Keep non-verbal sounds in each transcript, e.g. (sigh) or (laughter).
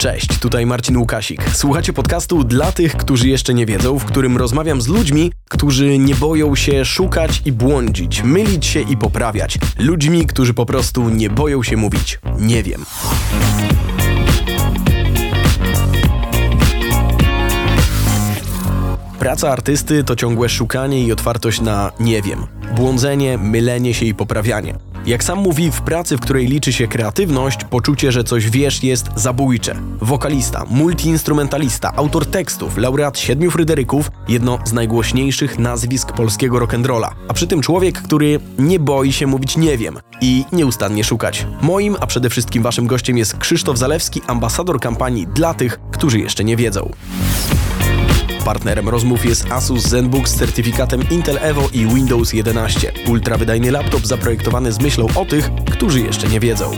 Cześć, tutaj Marcin Łukasik. Słuchacie podcastu dla tych, którzy jeszcze nie wiedzą, w którym rozmawiam z ludźmi, którzy nie boją się szukać i błądzić, mylić się i poprawiać. Ludźmi, którzy po prostu nie boją się mówić nie wiem. Praca artysty to ciągłe szukanie i otwartość na nie wiem. Błądzenie, mylenie się i poprawianie. Jak sam mówi, w pracy, w której liczy się kreatywność, poczucie, że coś wiesz, jest zabójcze. Wokalista, multiinstrumentalista, autor tekstów, laureat siedmiu Fryderyków, jedno z najgłośniejszych nazwisk polskiego rock'n'rolla. A przy tym człowiek, który nie boi się mówić nie wiem i nieustannie szukać. Moim, a przede wszystkim waszym gościem jest Krzysztof Zalewski, ambasador kampanii dla tych, którzy jeszcze nie wiedzą. Partnerem rozmów jest Asus ZenBook z certyfikatem Intel Evo i Windows 11. Ultrawydajny laptop zaprojektowany z myślą o tych, którzy jeszcze nie wiedzą.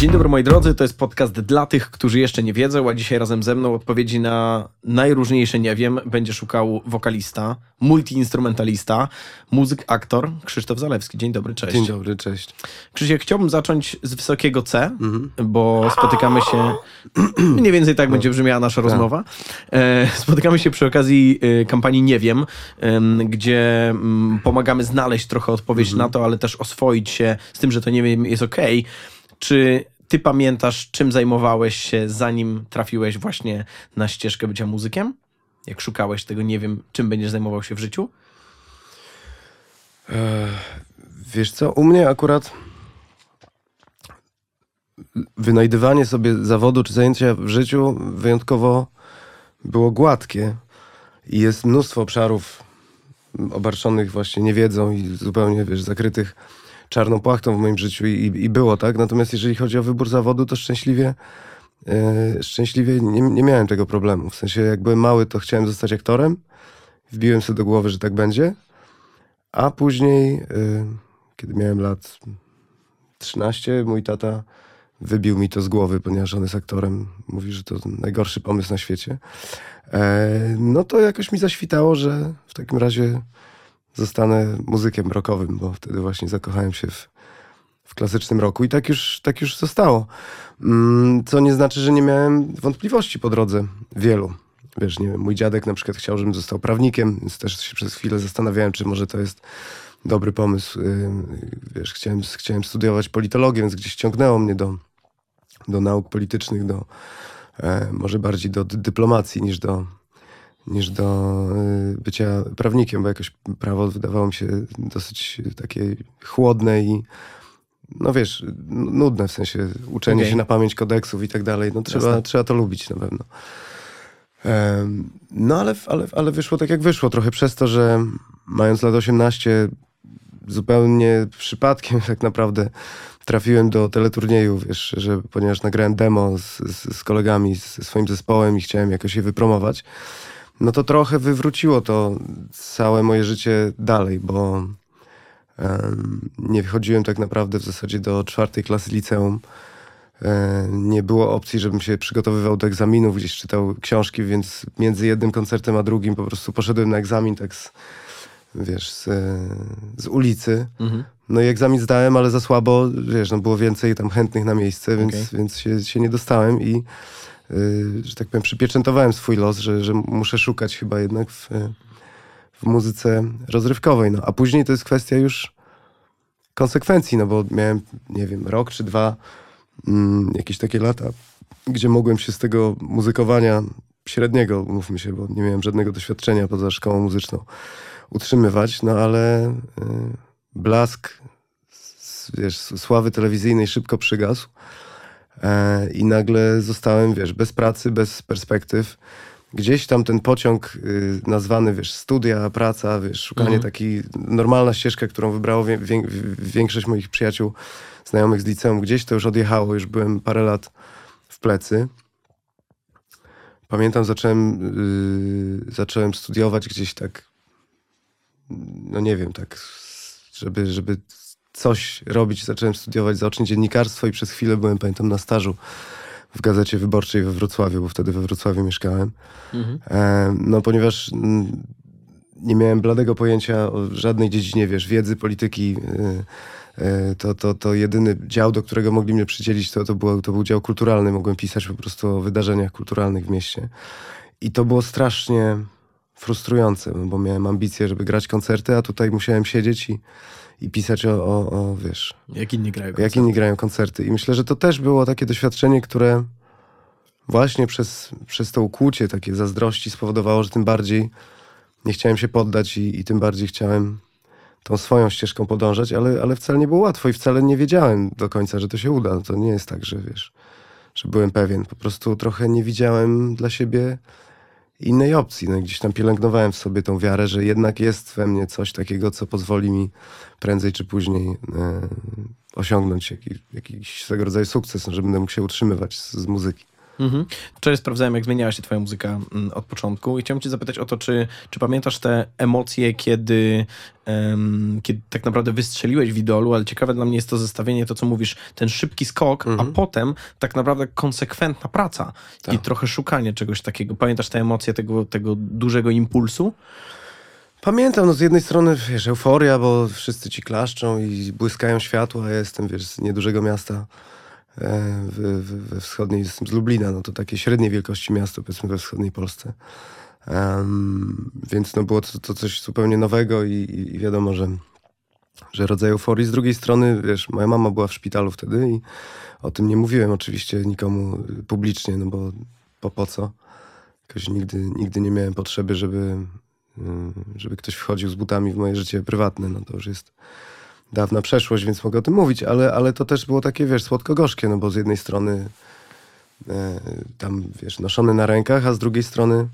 Dzień dobry moi drodzy, to jest podcast dla tych, którzy jeszcze nie wiedzą, a dzisiaj razem ze mną odpowiedzi na najróżniejsze nie wiem będzie szukał wokalista, multiinstrumentalista, muzyk, aktor Krzysztof Zalewski. Dzień dobry, cześć. Dzień dobry, cześć. Krzysiek, chciałbym zacząć z wysokiego C, bo spotykamy się, (clears throat) mniej więcej tak będzie brzmiała nasza rozmowa. E, spotykamy się przy okazji e, kampanii Nie Wiem, em, gdzie mm, pomagamy znaleźć trochę odpowiedź na to, ale też oswoić się z tym, że to nie wiem jest okej. Czy ty pamiętasz, czym zajmowałeś się, zanim trafiłeś właśnie na ścieżkę bycia muzykiem? Jak szukałeś tego, nie wiem, czym będziesz zajmował się w życiu? Wiesz co, u mnie akurat wynajdywanie sobie zawodu czy zajęcia w życiu wyjątkowo było gładkie. I jest mnóstwo obszarów obarczonych właśnie niewiedzą i zupełnie, wiesz, zakrytych czarną płachtą w moim życiu i, i było tak. Natomiast jeżeli chodzi o wybór zawodu, to szczęśliwie e, szczęśliwie nie, nie miałem tego problemu. W sensie jak byłem mały, to chciałem zostać aktorem. Wbiłem sobie do głowy, że tak będzie. A później, y, kiedy miałem lat 13, mój tata wybił mi to z głowy, ponieważ on jest aktorem. Mówi, że to najgorszy pomysł na świecie. E, no to jakoś mi zaświtało, że w takim razie zostanę muzykiem rockowym, bo wtedy właśnie zakochałem się w, w klasycznym roku i tak już, tak już zostało. Mm, Co nie znaczy, że nie miałem wątpliwości po drodze. Wielu. Wiesz, nie wiem, mój dziadek na przykład chciał, żebym został prawnikiem, więc też się przez chwilę zastanawiałem, czy może to jest dobry pomysł. Ym, Wiesz, chciałem, chciałem studiować politologię, więc gdzieś ciągnęło mnie do, do nauk politycznych, do e, może bardziej do dy- dyplomacji niż do, niż do y, bycia prawnikiem, bo jakoś prawo wydawało mi się dosyć takie chłodne i no wiesz, nudne w sensie uczenie Okej. się na pamięć kodeksów i tak dalej. No trzeba, Jasne. trzeba to lubić na pewno. No ale, ale, ale wyszło tak jak wyszło. Trochę przez to, że mając lat 18 zupełnie przypadkiem (laughs) tak naprawdę trafiłem do teleturnieju, wiesz, że ponieważ nagrałem demo z, z, z kolegami, ze swoim zespołem i chciałem jakoś je wypromować, no to trochę wywróciło to całe moje życie dalej, bo em, nie wychodziłem tak naprawdę w zasadzie do czwartej klasy liceum. E, Nie było opcji, żebym się przygotowywał do egzaminów, gdzieś czytał książki, więc między jednym koncertem a drugim po prostu poszedłem na egzamin tak z, wiesz, z, z ulicy. Mhm. No i egzamin zdałem, ale za słabo, wiesz, no było więcej tam chętnych na miejsce, więc, Okej. więc się, się nie dostałem i, że tak powiem, przypieczętowałem swój los, że, że muszę szukać chyba jednak w, w muzyce rozrywkowej. No, a później to jest kwestia już konsekwencji, no bo miałem, nie wiem, rok czy dwa, mm, jakieś takie lata, gdzie mogłem się z tego muzykowania średniego, mówmy się, bo nie miałem żadnego doświadczenia poza szkołą muzyczną, utrzymywać, no ale y, blask wiesz, sławy telewizyjnej szybko przygasł i nagle zostałem, wiesz, bez pracy, bez perspektyw. Gdzieś tam ten pociąg y, nazwany, wiesz, studia, praca, wiesz, szukanie Mhm. taki, normalna ścieżka, którą wybrało wie, wie, większość moich przyjaciół, znajomych z liceum, gdzieś to już odjechało, już byłem parę lat w plecy. Pamiętam, zacząłem, y, zacząłem studiować gdzieś tak, no nie wiem, tak, żeby, żeby coś robić, zacząłem studiować zaocznie dziennikarstwo i przez chwilę byłem, pamiętam, na stażu w Gazecie Wyborczej we Wrocławiu, bo wtedy we Wrocławiu mieszkałem. Mhm. E, no ponieważ mm, nie miałem bladego pojęcia o żadnej dziedzinie, wiesz, wiedzy, polityki, y, e, to, to, to jedyny dział, do którego mogli mnie przydzielić, to, to, było, to był dział kulturalny. Mogłem pisać po prostu o wydarzeniach kulturalnych w mieście. I to było strasznie frustrujące, bo miałem ambicje, żeby grać koncerty, a tutaj musiałem siedzieć i, i pisać o, o, o wiesz, Jak inni grają. jak inni grają koncerty. I myślę, że to też było takie doświadczenie, które właśnie przez, przez to ukłucie, takie zazdrości spowodowało, że tym bardziej nie chciałem się poddać i, i tym bardziej chciałem tą swoją ścieżką podążać, ale, ale wcale nie było łatwo i wcale nie wiedziałem do końca, że to się uda. To nie jest tak, że wiesz, że byłem pewien. Po prostu trochę nie widziałem dla siebie innej opcji. No, gdzieś tam pielęgnowałem w sobie tą wiarę, że jednak jest we mnie coś takiego, co pozwoli mi prędzej czy później e, osiągnąć jakiś, jakiś swego rodzaju sukces, no, że będę mógł się utrzymywać z, z muzyki. Mhm. Wczoraj sprawdzałem, jak zmieniała się twoja muzyka mm, od początku i chciałem cię zapytać o to, czy, czy pamiętasz te emocje, kiedy, em, kiedy tak naprawdę wystrzeliłeś w idolu, ale ciekawe dla mnie jest to zestawienie, to co mówisz, ten szybki skok, Mhm. a potem tak naprawdę konsekwentna praca Tak. i trochę szukanie czegoś takiego. Pamiętasz te emocje tego, tego dużego impulsu? Pamiętam, no z jednej strony, wiesz, euforia, bo wszyscy ci klaszczą i błyskają światła, ja jestem, wiesz, z niedużego miasta w, w, we wschodniej, jestem z Lublina, no to takie średniej wielkości miasto, powiedzmy, we wschodniej Polsce. Em, więc no było to, to coś zupełnie nowego i, i wiadomo, że, że rodzaj euforii. Z drugiej strony, wiesz, moja mama była w szpitalu wtedy i o tym nie mówiłem oczywiście nikomu publicznie, no bo po, po co? Jakoś nigdy, nigdy nie miałem potrzeby, żeby, y, żeby ktoś wchodził z butami w moje życie prywatne. No to już jest dawna przeszłość, więc mogę o tym mówić, ale, ale to też było takie, wiesz, słodko-gorzkie, no bo z jednej strony e, tam, wiesz, noszony na rękach, a z drugiej strony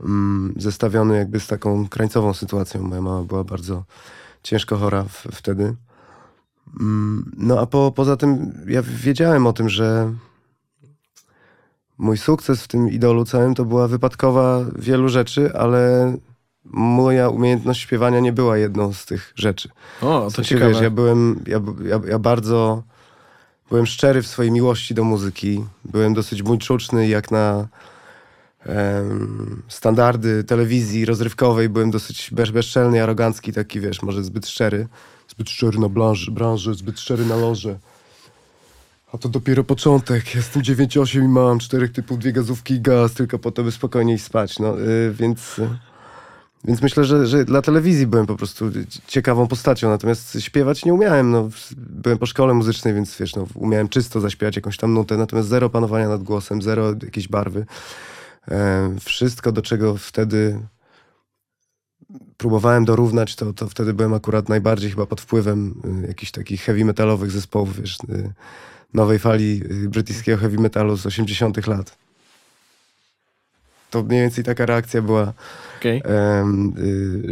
mm, zestawiony jakby z taką krańcową sytuacją. Moja mama była bardzo ciężko chora w, wtedy. Mm, No a po, poza tym ja wiedziałem o tym, że mój sukces w tym idolu całym to była wypadkowa wielu rzeczy, ale moja umiejętność śpiewania nie była jedną z tych rzeczy. O, to W sensie, ciekawe. wiesz, ja byłem, ja, ja, ja bardzo byłem szczery w swojej miłości do muzyki. Byłem dosyć buńczuczny jak na standardy telewizji rozrywkowej. Byłem dosyć bez, bezczelny, arogancki, taki wiesz, może zbyt szczery. Zbyt szczery na branży, branży zbyt szczery na loże. A to dopiero początek. Jestem 9,8 i mam czterech typów, dwie gazówki i gaz, tylko po to, by spokojniej spać. No, y, więc... więc myślę, że, że dla telewizji byłem po prostu ciekawą postacią, natomiast śpiewać nie umiałem. No, byłem po szkole muzycznej, więc wiesz, no, umiałem czysto zaśpiewać jakąś tam nutę, natomiast zero panowania nad głosem, zero jakiejś barwy. E, wszystko, do czego wtedy próbowałem dorównać, to, to wtedy byłem akurat najbardziej chyba pod wpływem y, jakichś takich heavy metalowych zespołów, wiesz, y, nowej fali y, brytyjskiego heavy metalu z 80 lat. To mniej więcej taka reakcja była em,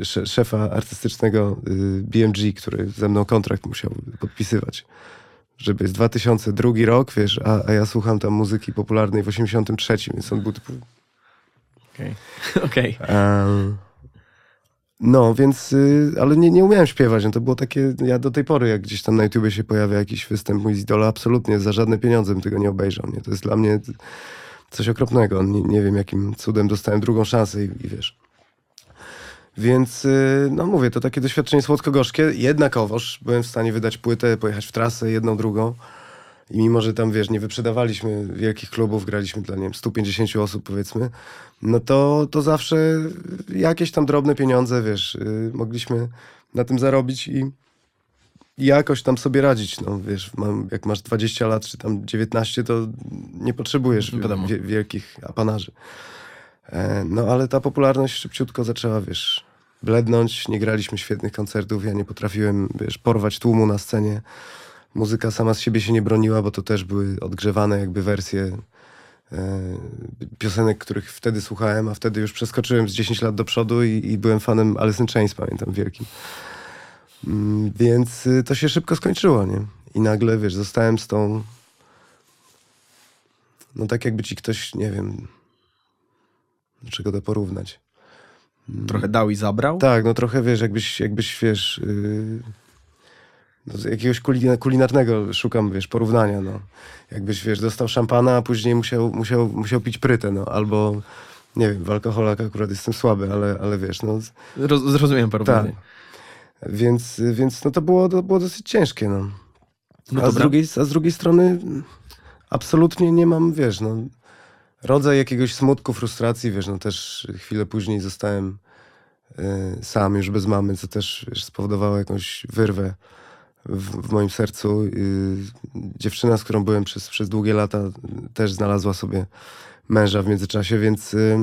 y, sze- szefa artystycznego y, BMG, który ze mną kontrakt musiał podpisywać. Żeby jest 2002 rok, wiesz, a, a ja słucham tam muzyki popularnej w 83, więc on był typu... Okej. (laughs) Okej. em, no, więc, y, ale nie, nie umiałem śpiewać, no to było takie, ja do tej pory, jak gdzieś tam na YouTubie się pojawia jakiś występ mój z idola, absolutnie za żadne pieniądze bym tego nie obejrzał, nie? To jest dla mnie coś okropnego, nie, nie wiem jakim cudem dostałem drugą szansę i, i wiesz... Więc, y, no mówię, to takie doświadczenie słodko-gorzkie. Jednakowoż byłem w stanie wydać płytę, pojechać w trasę jedną, drugą. I mimo, że tam, wiesz, nie wyprzedawaliśmy wielkich klubów, graliśmy dla, nie wiem, 150 osób, powiedzmy, no to, to zawsze jakieś tam drobne pieniądze, wiesz, y, mogliśmy na tym zarobić i i jakoś tam sobie radzić. No, wiesz, mam, jak masz 20 lat, czy tam 19, to nie potrzebujesz wie, wielkich apanarzy. E, No ale ta popularność szybciutko zaczęła, wiesz, blednąć. Nie graliśmy świetnych koncertów. Ja nie potrafiłem, wiesz, porwać tłumu na scenie. Muzyka sama z siebie się nie broniła, bo to też były odgrzewane jakby wersje e, piosenek, których wtedy słuchałem, a wtedy już przeskoczyłem z 10 lat do przodu i, i byłem fanem Alice in Chains, pamiętam, wielkim. Mm, Więc y, to się szybko skończyło, nie? I nagle, wiesz, zostałem z tą... No tak jakby ci ktoś, nie wiem, do czego to porównać. Trochę dał i zabrał. Tak, no trochę wiesz, jakbyś, jakbyś wiesz, yy, z jakiegoś kulina, kulinarnego szukam, wiesz, porównania, no. Jakbyś, wiesz, dostał szampana, a później musiał, musiał, musiał pić prytę, no, albo, nie wiem, w alkoholach akurat jestem słaby, ale, ale wiesz, no, Roz, zrozumiem porównanie. Tak. Więc, więc no to, było, to było dosyć ciężkie. No. No a, z drugiej, a z drugiej strony absolutnie nie mam, wiesz, no, rodzaj jakiegoś smutku, frustracji, wiesz, no też chwilę później zostałem y, sam, już bez mamy, co też wiesz, spowodowało jakąś wyrwę w, w moim sercu. Y, dziewczyna, z którą byłem przez, przez długie lata, y, też znalazła sobie męża w międzyczasie, więc y,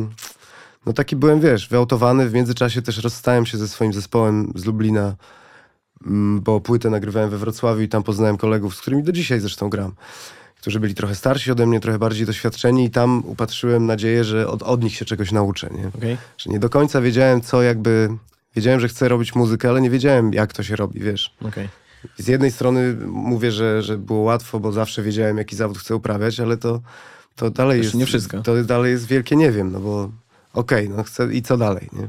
no taki byłem, wiesz, wyautowany. W międzyczasie też rozstałem się ze swoim zespołem z Lublina, mm, bo płytę nagrywałem we Wrocławiu i tam poznałem kolegów, z którymi do dzisiaj zresztą gram, którzy byli trochę starsi ode mnie, trochę bardziej doświadczeni i tam upatrzyłem nadzieję, że od, od nich się czegoś nauczę, nie? Okej. Że nie do końca wiedziałem, co jakby... Wiedziałem, że chcę robić muzykę, ale nie wiedziałem, jak to się robi, wiesz. okej. Z jednej strony mówię, że, że było łatwo, bo zawsze wiedziałem, jaki zawód chcę uprawiać, ale to, to dalej jest... nie wszystko. To dalej jest wielkie nie wiem, no bo okej, no chcę i co dalej, nie?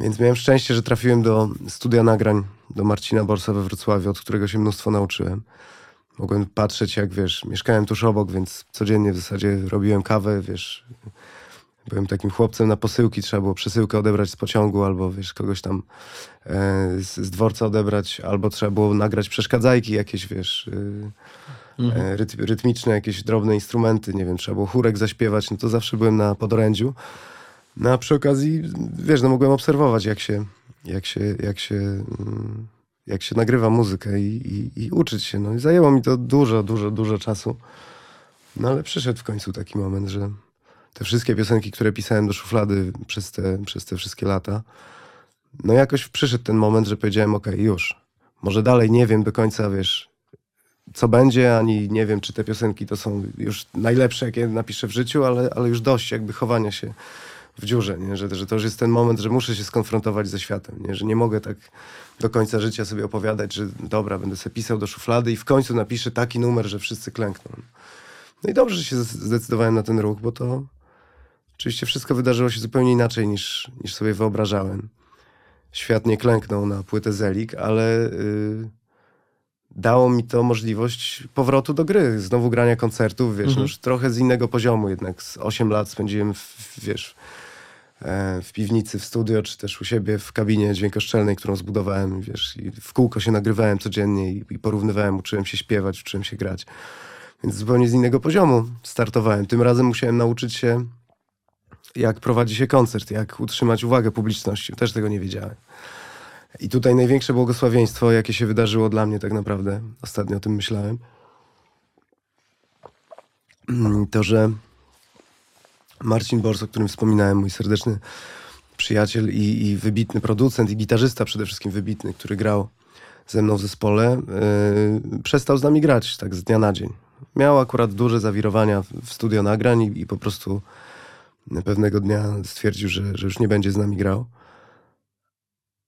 Więc miałem szczęście, że trafiłem do studia nagrań do Marcina Borsa we Wrocławiu, od którego się mnóstwo nauczyłem. Mogłem patrzeć, jak wiesz, mieszkałem tuż obok, więc codziennie w zasadzie robiłem kawę, wiesz. Byłem takim chłopcem na posyłki, trzeba było przesyłkę odebrać z pociągu, albo wiesz, kogoś tam e, z, z dworca odebrać, albo trzeba było nagrać przeszkadzajki jakieś, wiesz, y, e, rytm, rytmiczne, jakieś drobne instrumenty, nie wiem, trzeba było chórek zaśpiewać, no to zawsze byłem na podorędziu. No a przy okazji, wiesz, no mogłem obserwować, jak się, jak się, jak się, mm, jak się nagrywa muzykę i, i, i uczyć się. No i zajęło mi to dużo, dużo, dużo czasu. No ale przyszedł w końcu taki moment, że te wszystkie piosenki, które pisałem do szuflady przez te, przez te wszystkie lata, no jakoś przyszedł ten moment, że powiedziałem, okej, już. Może dalej nie wiem do końca, wiesz, co będzie, ani nie wiem, czy te piosenki to są już najlepsze, jakie napiszę w życiu, ale, ale już dość jakby chowania się w dziurze, nie? Że, że to już jest ten moment, że muszę się skonfrontować ze światem, nie? że nie mogę tak do końca życia sobie opowiadać, że dobra, będę sobie pisał do szuflady i w końcu napiszę taki numer, że wszyscy klękną. No i dobrze, że się zdecydowałem na ten ruch, bo to oczywiście wszystko wydarzyło się zupełnie inaczej niż, niż sobie wyobrażałem. Świat nie klęknął na płytę Zelik, ale yy, dało mi to możliwość powrotu do gry, znowu grania koncertów, wiesz, no już trochę z innego poziomu jednak. Z 8 lat spędziłem, w, wiesz, e, w piwnicy, w studio, czy też u siebie w kabinie dźwiękoszczelnej, którą zbudowałem, wiesz, i w kółko się nagrywałem codziennie i, i porównywałem, uczyłem się śpiewać, uczyłem się grać. Więc zupełnie z innego poziomu startowałem. Tym razem musiałem nauczyć się, jak prowadzi się koncert, jak utrzymać uwagę publiczności. Też tego nie wiedziałem. I tutaj największe błogosławieństwo, jakie się wydarzyło dla mnie tak naprawdę, ostatnio o tym myślałem, mm, to, że Marcin Bors, o którym wspominałem, mój serdeczny przyjaciel i, i wybitny producent i gitarzysta przede wszystkim wybitny, który grał ze mną w zespole, yy, przestał z nami grać tak z dnia na dzień. Miał akurat duże zawirowania w- studio nagrań i, i po prostu pewnego dnia stwierdził, że, że już nie będzie z nami grał.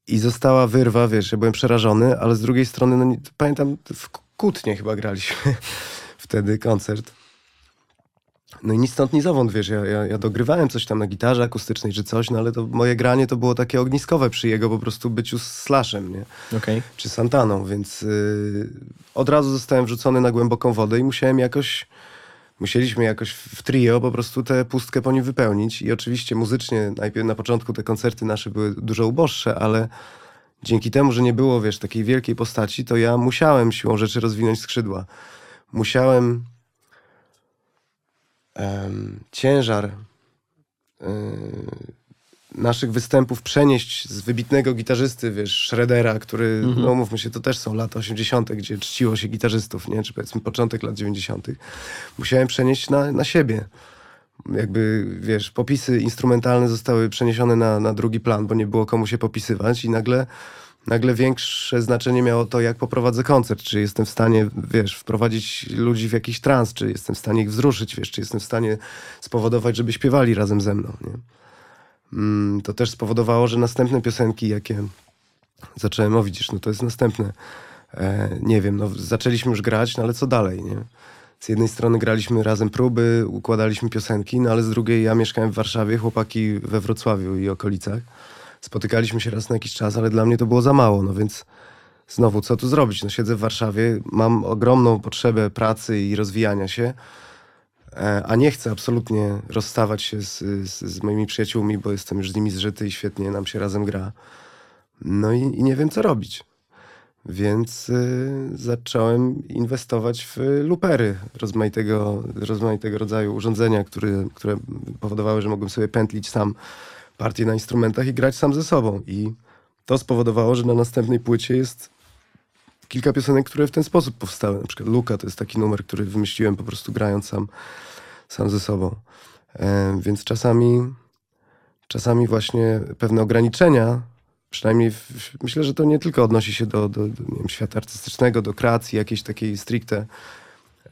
I została wyrwa, wiesz, ja byłem przerażony, ale z drugiej strony, no pamiętam, w Kutnie chyba graliśmy (laughs) wtedy koncert. No i ni stąd, ni zowąd, wiesz, ja, ja, ja dogrywałem coś tam na gitarze akustycznej czy coś, no ale to moje granie to było takie ogniskowe przy jego po prostu byciu slashem, nie? Okej. czy Santaną, więc yy, od razu zostałem wrzucony na głęboką wodę i musiałem jakoś, musieliśmy jakoś w trio po prostu tę pustkę po nim wypełnić. I oczywiście muzycznie najpierw na początku te koncerty nasze były dużo uboższe, ale dzięki temu, że nie było, wiesz, takiej wielkiej postaci, to ja musiałem siłą rzeczy rozwinąć skrzydła. Musiałem em, ciężar naszych występów przenieść z wybitnego gitarzysty, wiesz, Schroedera, który, no mówmy się, to też są lata 80., gdzie czciło się gitarzystów, nie? Czy powiedzmy początek lat 90. Musiałem przenieść na, na siebie. Jakby, wiesz, popisy instrumentalne zostały przeniesione na, na drugi plan, bo nie było komu się popisywać i nagle, nagle większe znaczenie miało to, jak poprowadzę koncert. Czy jestem w stanie, wiesz, wprowadzić ludzi w jakiś trans, czy jestem w stanie ich wzruszyć, wiesz, czy jestem w stanie spowodować, żeby śpiewali razem ze mną, nie? Mm, to też spowodowało, że następne piosenki, jakie zacząłem, o widzisz, no to jest następne. E, nie wiem, no zaczęliśmy już grać, no ale co dalej, nie? Z jednej strony graliśmy razem próby, układaliśmy piosenki, no ale z drugiej ja mieszkałem w Warszawie, chłopaki we Wrocławiu i okolicach. Spotykaliśmy się raz na jakiś czas, ale dla mnie to było za mało, no więc znowu, co tu zrobić? No siedzę w Warszawie, mam ogromną potrzebę pracy i rozwijania się, a nie chcę absolutnie rozstawać się z, z, z moimi przyjaciółmi, bo jestem już z nimi zżyty i świetnie nam się razem gra. No i, i nie wiem, co robić. Więc y, zacząłem inwestować w lupery rozmaitego, rozmaitego rodzaju urządzenia, które, które powodowały, że mogłem sobie pętlić sam partie na instrumentach i grać sam ze sobą. I to spowodowało, że na następnej płycie jest kilka piosenek, które w ten sposób powstały. Na przykład Luka to jest taki numer, który wymyśliłem po prostu grając sam, sam ze sobą. Więc czasami, czasami właśnie pewne ograniczenia, przynajmniej w, myślę, że to nie tylko odnosi się do, do, do wiem, świata artystycznego, do kreacji jakiejś takiej stricte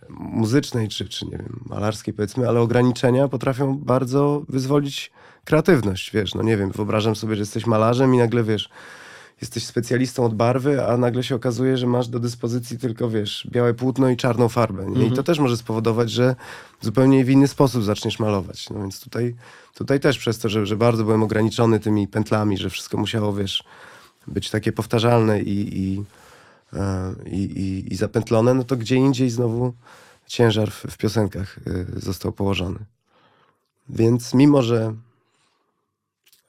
muzycznej, czy, czy nie wiem, malarskiej powiedzmy, ale ograniczenia potrafią bardzo wyzwolić kreatywność, wiesz, no nie wiem, wyobrażam sobie, że jesteś malarzem i nagle, wiesz, jesteś specjalistą od barwy, a nagle się okazuje, że masz do dyspozycji tylko, wiesz, białe płótno i czarną farbę. Nie? I Mhm. to też może spowodować, że zupełnie w inny sposób zaczniesz malować. No więc tutaj, tutaj też przez to, że, że bardzo byłem ograniczony tymi pętlami, że wszystko musiało, wiesz, być takie powtarzalne i, i, e, i, i, i zapętlone, no to gdzie indziej znowu ciężar w, w piosenkach y, został położony. Więc mimo, że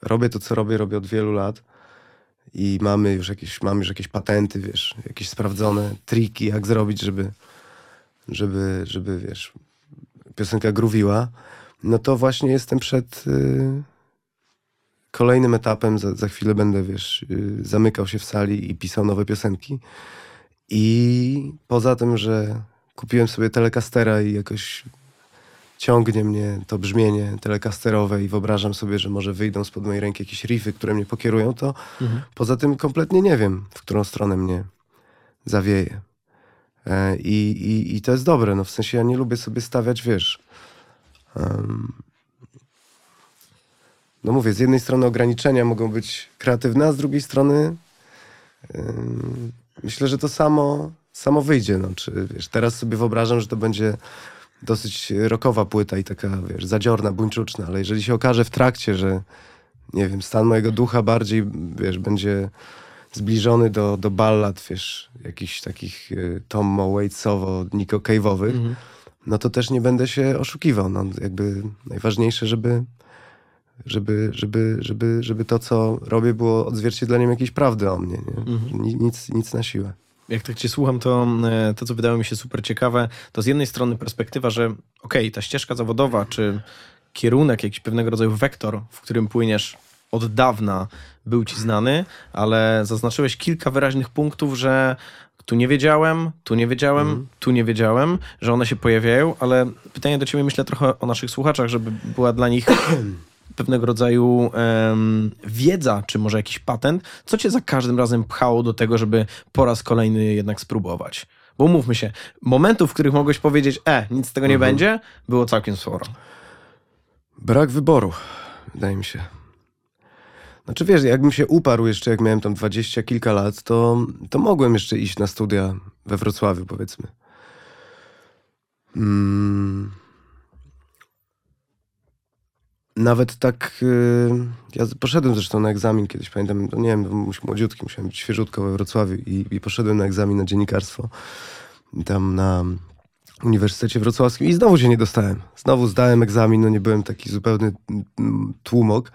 robię to, co robię, robię od wielu lat i mamy już jakieś, mamy już jakieś patenty, wiesz, jakieś sprawdzone triki, jak zrobić, żeby, żeby, żeby wiesz, piosenka gruwiła, no to właśnie jestem przed y, kolejnym etapem. Za, za chwilę będę, wiesz, y, zamykał się w sali i pisał nowe piosenki. I poza tym, że kupiłem sobie telecastera i jakoś ciągnie mnie to brzmienie telekasterowe i wyobrażam sobie, że może wyjdą spod mojej ręki jakieś riffy, które mnie pokierują, to Mhm. poza tym kompletnie nie wiem, w którą stronę mnie zawieje. E, I, i, I to jest dobre, no w sensie ja nie lubię sobie stawiać, wiesz... em, no mówię, z jednej strony ograniczenia mogą być kreatywne, a z drugiej strony em, myślę, że to samo, samo wyjdzie. No, czy, wiesz, teraz sobie wyobrażam, że to będzie dosyć rockowa płyta i taka, wiesz, zadziorna, buńczuczna, ale jeżeli się okaże w trakcie, że nie wiem, stan mojego ducha bardziej, wiesz, będzie zbliżony do, do ballad, wiesz, jakichś takich y, Tom Waitsowo, Nico Cave'owych, Mhm. no to też nie będę się oszukiwał. No, jakby najważniejsze, żeby, żeby, żeby, żeby, żeby to, co robię, było odzwierciedleniem jakiejś prawdy o mnie. Nie? Mhm. Ni- Nic, nic na siłę. Jak tak cię słucham, to e, to, co wydało mi się super ciekawe, to z jednej strony perspektywa, że okej, ta ścieżka zawodowa, czy kierunek, jakiś pewnego rodzaju wektor, w którym płyniesz od dawna, był ci znany, ale zaznaczyłeś kilka wyraźnych punktów, że tu nie wiedziałem, tu nie wiedziałem, Mhm. tu nie wiedziałem, że one się pojawiają, ale pytanie do ciebie myślę trochę o naszych słuchaczach, żeby była dla nich (clears throat) pewnego rodzaju em, wiedza, czy może jakiś patent, co cię za każdym razem pchało do tego, żeby po raz kolejny jednak spróbować? Bo umówmy się, momentów, w których mogłeś powiedzieć, e, nic z tego nie Mhm. będzie, było całkiem sporo. Brak wyboru, wydaje mi się. Znaczy wiesz, jakbym się uparł jeszcze, jak miałem tam dwadzieścia kilka lat, to, to mogłem jeszcze iść na studia we Wrocławiu, powiedzmy. Mm. Nawet tak, y, ja poszedłem zresztą na egzamin kiedyś, pamiętam, no nie wiem, młodziutki, musiałem być świeżutko we Wrocławiu i, i poszedłem na egzamin na dziennikarstwo tam na Uniwersytecie Wrocławskim i znowu się nie dostałem. Znowu zdałem egzamin, no nie byłem taki zupełny mm, tłumok,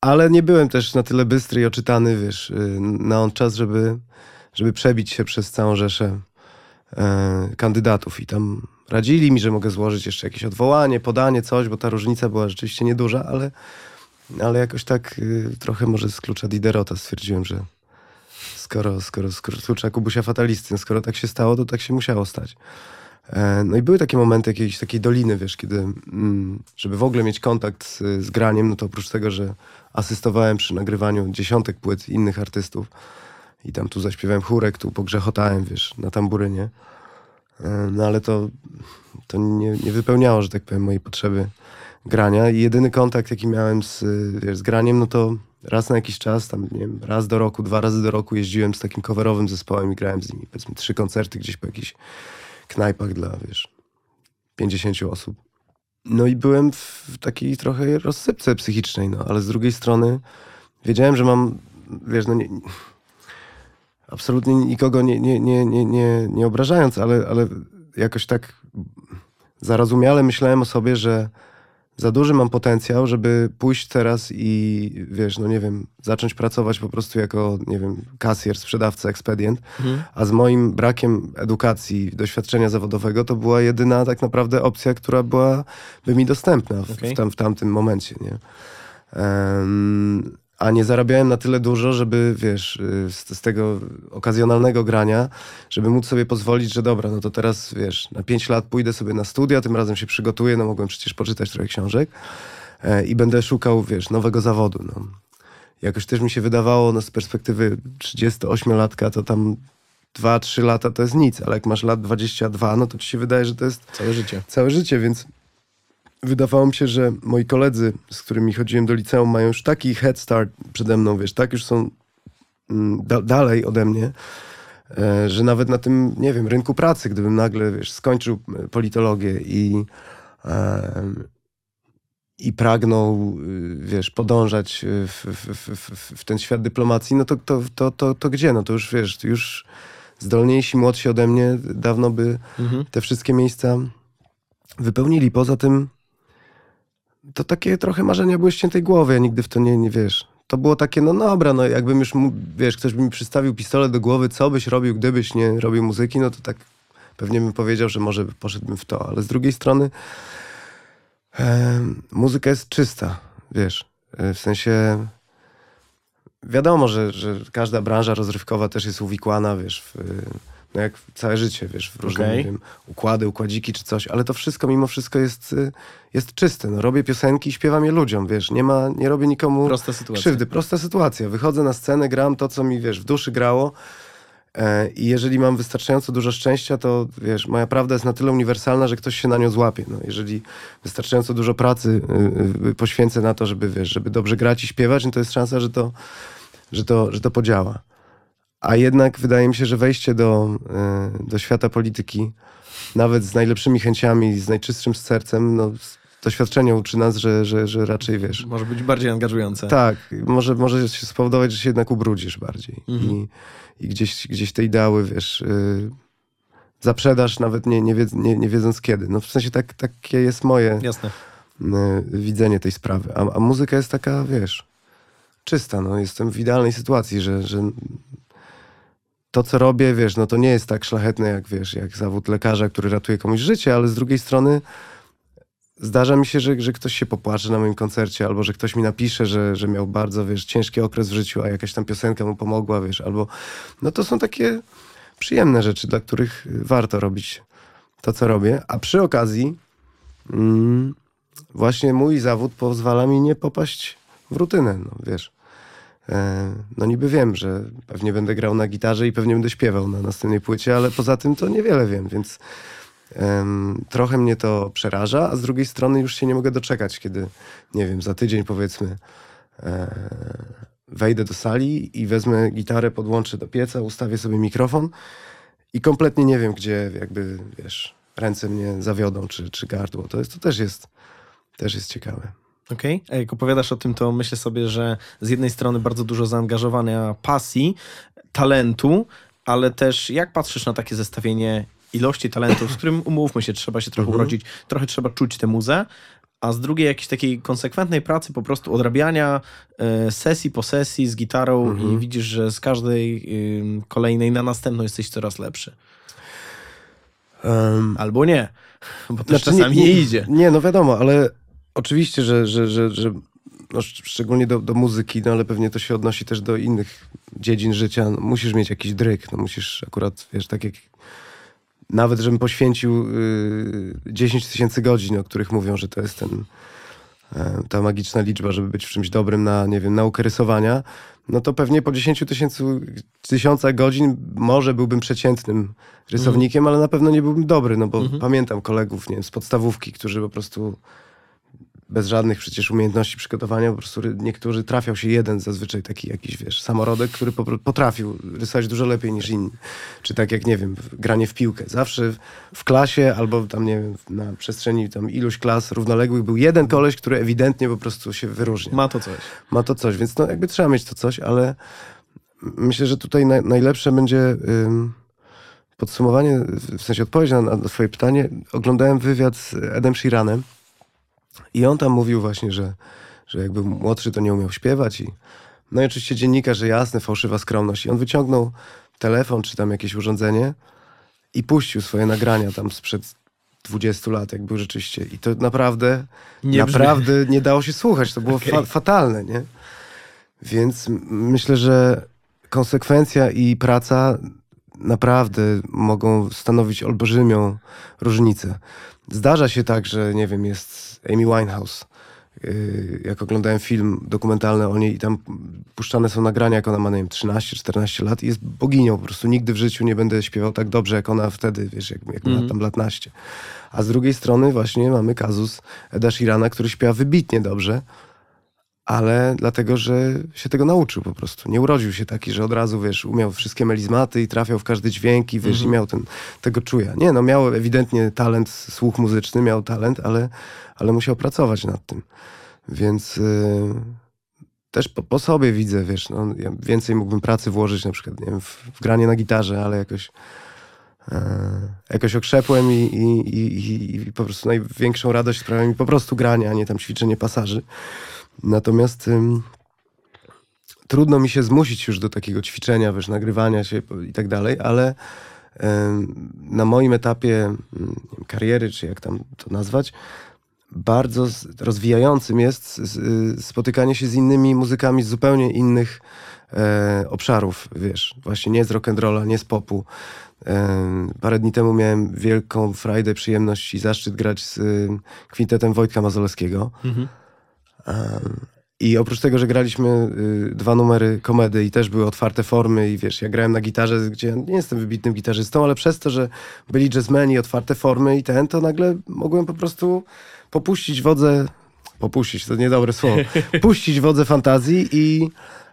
ale nie byłem też na tyle bystry i oczytany, wiesz, y, na on czas, żeby, żeby przebić się przez całą rzeszę kandydatów i tam radzili mi, że mogę złożyć jeszcze jakieś odwołanie, podanie, coś, bo ta różnica była rzeczywiście nieduża, ale, ale jakoś tak y, trochę może z klucza Diderota stwierdziłem, że skoro, skoro, skoro z klucza Kubusia Fatalisty, no skoro tak się stało, to tak się musiało stać. E, No i były takie momenty jakiejś takiej doliny, wiesz, kiedy, mm, żeby w ogóle mieć kontakt z, z graniem, no to oprócz tego, że asystowałem przy nagrywaniu dziesiątek płyt innych artystów i tam tu zaśpiewałem chórek, tu pogrzechotałem, wiesz, na tamburynie, no ale to, to nie, nie wypełniało, że tak powiem, mojej potrzeby grania. I jedyny kontakt, jaki miałem z, wiesz, z graniem, no to raz na jakiś czas, tam nie wiem, raz do roku, dwa razy do roku jeździłem z takim coverowym zespołem i grałem z nimi, powiedzmy, trzy koncerty gdzieś po jakichś knajpach dla, wiesz, 50 osób. No i byłem w takiej trochę rozsypce psychicznej, no, ale z drugiej strony wiedziałem, że mam, wiesz, no nie, absolutnie nikogo nie, nie, nie, nie, nie, nie obrażając, ale, ale jakoś tak zarozumiale myślałem o sobie, że za duży mam potencjał, żeby pójść teraz i wiesz, no nie wiem, zacząć pracować po prostu jako, nie wiem, kasjer, sprzedawca, ekspedient, Mhm. a z moim brakiem edukacji, doświadczenia zawodowego, to była jedyna tak naprawdę opcja, która była by mi dostępna w, Okej. w, tam, w tamtym momencie, nie? A nie zarabiałem na tyle dużo, żeby, wiesz, y, z, z tego okazjonalnego grania, żeby móc sobie pozwolić, że dobra, no to teraz, wiesz, na 5 lat pójdę sobie na studia, tym razem się przygotuję, no mogłem przecież poczytać trochę książek e, i będę szukał, wiesz, nowego zawodu, no. Jakoś też mi się wydawało, no z perspektywy 38-latka, to tam 2-3 lata to jest nic, ale jak masz lat 22, no to ci się wydaje, że to jest Całe życie. całe życie, więc wydawało mi się, że moi koledzy, z którymi chodziłem do liceum, mają już taki head start przede mną, wiesz, tak już są mm, da dalej ode mnie, e, że nawet na tym, nie wiem, rynku pracy, gdybym nagle, wiesz, skończył e, politologię i i pragnął, y, wiesz, podążać w, w, w, w, w ten świat dyplomacji, no to, to, to, to, to gdzie? No to już, wiesz, już zdolniejsi, młodsi ode mnie dawno by Mhm. te wszystkie miejsca wypełnili. Poza tym to takie trochę marzenia były ściętej głowy, ja nigdy w to nie, nie wiesz. To było takie, no dobra, no jakbym już, wiesz, ktoś by mi przystawił pistolet do głowy, co byś robił, gdybyś nie robił muzyki, no to tak pewnie bym powiedział, że może poszedłbym w to, ale z drugiej strony em, muzyka jest czysta, wiesz, e, w sensie wiadomo, że, że każda branża rozrywkowa też jest uwikłana, wiesz, w, no jak całe życie, wiesz, w różne, wiem, układy, układziki czy coś, ale to wszystko mimo wszystko jest, y, jest czyste. No, robię piosenki i śpiewam je ludziom, wiesz, nie ma, nie robię nikomu Prosta sytuacja. krzywdy. Prosta sytuacja. Wychodzę na scenę, gram to, co mi, wiesz, w duszy grało e, i jeżeli mam wystarczająco dużo szczęścia, to, wiesz, moja prawda jest na tyle uniwersalna, że ktoś się na nią złapie. No, jeżeli wystarczająco dużo pracy y, y, poświęcę na to, żeby, wiesz, żeby dobrze grać i śpiewać, no to jest szansa, że to, że to, że to podziała. A jednak wydaje mi się, że wejście do, y, do świata polityki, nawet z najlepszymi chęciami, z najczystszym sercem, no, doświadczenie uczy nas, że, że, że raczej wiesz. Może być bardziej angażujące. Tak, może, może się spowodować, że się jednak ubrudzisz bardziej. Mhm. I, I gdzieś, gdzieś te ideały, wiesz, y, zaprzedasz nawet nie, nie, wiedz, nie, nie wiedząc kiedy. No w sensie tak, takie jest moje Jasne. y, widzenie tej sprawy. A, a muzyka jest taka, wiesz, czysta. No. Jestem w idealnej sytuacji, że, że to, co robię, wiesz, no to nie jest tak szlachetne, jak wiesz, jak zawód lekarza, który ratuje komuś życie, ale z drugiej strony zdarza mi się, że, że ktoś się popłacze na moim koncercie, albo że ktoś mi napisze, że, że miał bardzo, wiesz, ciężki okres w życiu, a jakaś tam piosenka mu pomogła, wiesz, albo... No to są takie przyjemne rzeczy, dla których warto robić to, co robię. A przy okazji mm, właśnie mój zawód pozwala mi nie popaść w rutynę, no wiesz. E, no niby wiem, że pewnie będę grał na gitarze i pewnie będę śpiewał na następnej płycie, ale poza tym to niewiele wiem, więc em, trochę mnie to przeraża, a z drugiej strony już się nie mogę doczekać, kiedy, nie wiem, za tydzień powiedzmy e, wejdę do sali i wezmę gitarę, podłączę do pieca, ustawię sobie mikrofon i kompletnie nie wiem, gdzie jakby, wiesz, ręce mnie zawiodą, czy, czy gardło. To, jest, to też jest też jest ciekawe. Okej. A Jak opowiadasz o tym, to myślę sobie, że z jednej strony bardzo dużo zaangażowania pasji, talentu, ale też jak patrzysz na takie zestawienie ilości talentów, z którym umówmy się, trzeba się trochę Mhm. urodzić, trochę trzeba czuć tę muzę, a z drugiej jakiejś takiej konsekwentnej pracy, po prostu odrabiania e, sesji po sesji z gitarą Mhm. i widzisz, że z każdej kolejnej na następną jesteś coraz lepszy. Um, Albo nie, bo też Znaczy, czasami nie, idzie. Nie, no wiadomo, ale oczywiście, że, że, że, że no, szcz- szczególnie do, do muzyki, no ale pewnie to się odnosi też do innych dziedzin życia. No, musisz mieć jakiś dryk, no musisz akurat, wiesz, tak jak nawet, żebym poświęcił y, 10 tysięcy godzin, o których mówią, że to jest ten, e, ta magiczna liczba, żeby być w czymś dobrym na, nie wiem, naukę rysowania, no to pewnie po 10 tysięcy tysiącach godzin może byłbym przeciętnym rysownikiem, ale na pewno nie byłbym dobry, no bo Mhm. pamiętam kolegów, nie wiem, z podstawówki, którzy po prostu bez żadnych przecież umiejętności przygotowania, po prostu niektórzy trafiał się jeden zazwyczaj taki jakiś, wiesz, samorodek, który potrafił rysować dużo lepiej niż inni. Czy tak jak, nie wiem, granie w piłkę. Zawsze w, klasie albo tam, nie wiem, na przestrzeni tam iluś klas równoległych był jeden koleś, który ewidentnie po prostu się wyróżnia Ma to coś. ma to coś, więc no jakby trzeba mieć to coś, ale myślę, że tutaj naj, najlepsze będzie ym, podsumowanie, w sensie odpowiedź na, na twoje pytanie. Oglądałem wywiad z Edem Sheeranem I on tam mówił właśnie, że, że jakby młodszy to nie umiał śpiewać i no i oczywiście dziennikarz, że jasne, fałszywa skromność. I on wyciągnął telefon czy tam jakieś urządzenie i puścił swoje nagrania tam sprzed 20 lat, jak był rzeczywiście. I to naprawdę, Nie brzmi- naprawdę nie dało się słuchać. To było Okej. fa- fatalne, nie? Więc myślę, że konsekwencja i praca naprawdę mogą stanowić olbrzymią różnicę. Zdarza się tak, że nie wiem, jest Amy Winehouse. Yy, Jak oglądałem film dokumentalny o niej i tam puszczane są nagrania, jak ona ma, nie wiem, 13-14 lat i jest boginią. Po prostu nigdy w życiu nie będę śpiewał tak dobrze, jak ona wtedy, wiesz, jak, jak miała tam lat naście. A z drugiej strony właśnie mamy kazus Eda Sheerana, który śpiewa wybitnie dobrze, ale dlatego, że się tego nauczył po prostu. Nie urodził się taki, że od razu, wiesz, umiał wszystkie melizmaty i trafiał w każdy dźwięk i wiesz, i miał ten, tego czuja. Nie, no miał ewidentnie talent, słuch muzyczny, miał talent, ale, ale musiał pracować nad tym. Więc y, też po, po sobie widzę, wiesz, no, ja więcej mógłbym pracy włożyć na przykład, nie wiem, w, w granie na gitarze, ale jakoś e, jakoś okrzepłem i, i, i, i, i po prostu największą radość sprawia mi po prostu granie, a nie tam ćwiczenie pasaży. Natomiast ym, trudno mi się zmusić już do takiego ćwiczenia, wiesz, nagrywania się i tak dalej, ale ym, na moim etapie wiem, kariery, czy jak tam to nazwać, bardzo rozwijającym jest spotykanie się z innymi muzykami z zupełnie innych e, obszarów, wiesz, właśnie nie z rock'n'rolla, nie z popu. E, parę dni temu miałem wielką frajdę, przyjemność i zaszczyt grać z kwintetem Wojtka Mazolewskiego. Mhm. I oprócz tego, że graliśmy y, dwa numery komedy i też były otwarte formy i wiesz, ja grałem na gitarze, gdzie ja nie jestem wybitnym gitarzystą, ale przez to, że byli jazzmeni, otwarte formy i ten, to nagle mogłem po prostu popuścić wodze, popuścić, to niedobre słowo, (laughs) puścić wodze fantazji i,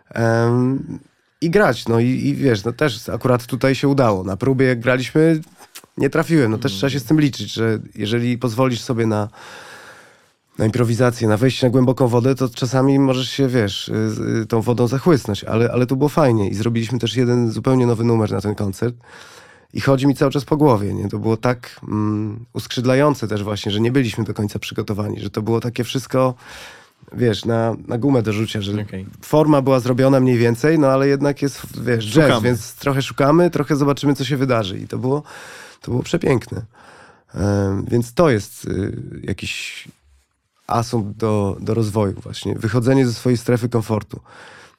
em, i grać. No i, i wiesz, no też akurat tutaj się udało. Na próbie jak graliśmy, nie trafiłem. No też trzeba się z tym liczyć, że jeżeli pozwolisz sobie na na improwizację, na wejście na głęboką wodę, to czasami możesz się, wiesz, y, y, tą wodą zachłysnąć, ale, ale tu było fajnie i zrobiliśmy też jeden zupełnie nowy numer na ten koncert i chodzi mi cały czas po głowie, nie? To było tak mm, uskrzydlające też właśnie, że nie byliśmy do końca przygotowani, że to było takie wszystko, wiesz, na, na gumę do rzucia, że Okej. forma była zrobiona mniej więcej, no ale jednak jest, wiesz, jazz, Szukamy. więc trochę szukamy, trochę zobaczymy, co się wydarzy i to było, to było przepiękne. Em, więc to jest y, jakiś asumpt do, do rozwoju właśnie. Wychodzenie ze swojej strefy komfortu.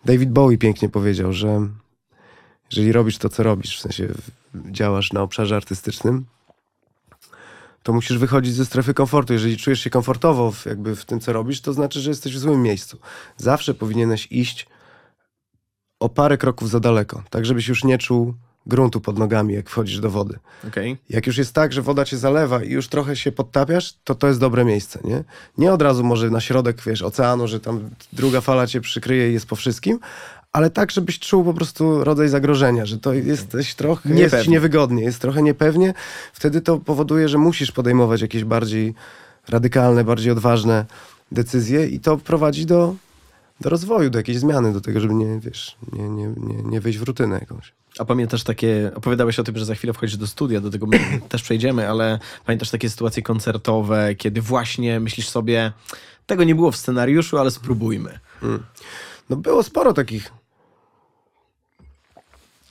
David Bowie pięknie powiedział, że jeżeli robisz to, co robisz, w sensie działasz na obszarze artystycznym, to musisz wychodzić ze strefy komfortu. Jeżeli czujesz się komfortowo w, jakby w tym, co robisz, to znaczy, że jesteś w złym miejscu. Zawsze powinieneś iść o parę kroków za daleko, tak żebyś już nie czuł gruntu pod nogami, jak wchodzisz do wody. Okej. Jak już jest tak, że woda cię zalewa i już trochę się podtapiasz, to to jest dobre miejsce, nie? Nie od razu może na środek, wiesz, oceanu, że tam druga fala cię przykryje i jest po wszystkim, ale tak, żebyś czuł po prostu rodzaj zagrożenia, że to jesteś trochę, jest ci niewygodnie, jest trochę niepewnie. Wtedy to powoduje, że musisz podejmować jakieś bardziej radykalne, bardziej odważne decyzje i to prowadzi do, do rozwoju, do jakiejś zmiany, do tego, żeby nie, wiesz, nie, nie, nie, nie wejść w rutynę jakąś. A pamiętasz takie, opowiadałeś o tym, że za chwilę wchodzisz do studia, do tego my (clears throat) też przejdziemy, ale pamiętasz takie sytuacje koncertowe, kiedy właśnie myślisz sobie, tego nie było w scenariuszu, ale spróbujmy. No było sporo takich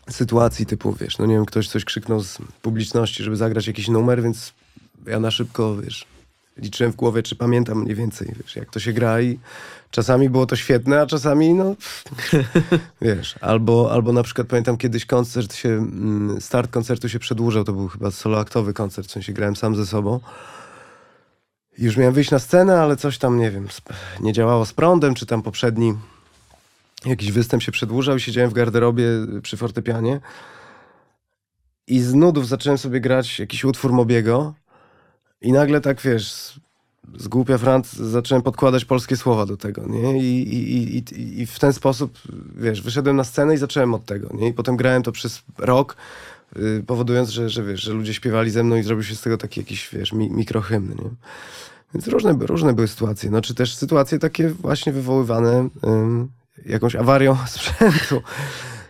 sytuacji typu, wiesz, no nie wiem, ktoś coś krzyknął z publiczności, żeby zagrać jakiś numer, więc ja na szybko, wiesz, liczyłem w głowie, czy pamiętam mniej więcej, wiesz, jak to się gra i czasami było to świetne, a czasami, no, (laughs) wiesz, albo, albo na przykład pamiętam kiedyś koncert się, mm, start koncertu się przedłużał, to był chyba soloaktowy koncert, w sensie grałem sam ze sobą. I Już miałem wyjść na scenę, ale coś tam, nie wiem, nie działało z prądem, czy tam poprzedni jakiś występ się przedłużał i siedziałem w garderobie przy fortepianie i z nudów zacząłem sobie grać jakiś utwór Mobiego i nagle tak, wiesz, z, głupia Franc zacząłem podkładać polskie słowa do tego, nie? I, i, i, i, w ten sposób, wiesz, wyszedłem na scenę i zacząłem od tego, nie? I potem grałem to przez rok, y, powodując, że, że, wiesz, że ludzie śpiewali ze mną i zrobił się z tego taki jakiś, wiesz, mi, mikrohymn, nie? Więc różne, różne były sytuacje. No, czy też sytuacje takie właśnie wywoływane jakąś awarią (laughs) sprzętu.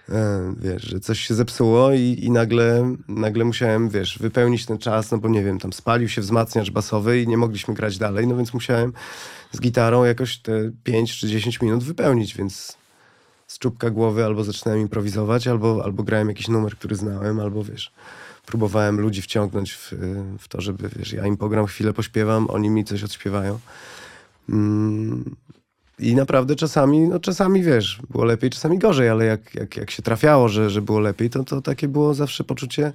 E, wiesz, że coś się zepsuło i, i nagle, nagle musiałem, wiesz, wypełnić ten czas, no bo nie wiem, tam spalił się wzmacniacz basowy i nie mogliśmy grać dalej, no więc musiałem z gitarą jakoś te 5 czy 10 minut wypełnić, więc z czubka głowy albo zaczynałem improwizować, albo, albo grałem jakiś numer, który znałem, albo wiesz, próbowałem ludzi wciągnąć w, w to, żeby, wiesz, ja im pogram chwilę, pośpiewam, oni mi coś odśpiewają. Mm, I naprawdę czasami, no czasami wiesz, było lepiej, czasami gorzej, ale jak, jak, jak się trafiało, że, że było lepiej, to, to takie było zawsze poczucie,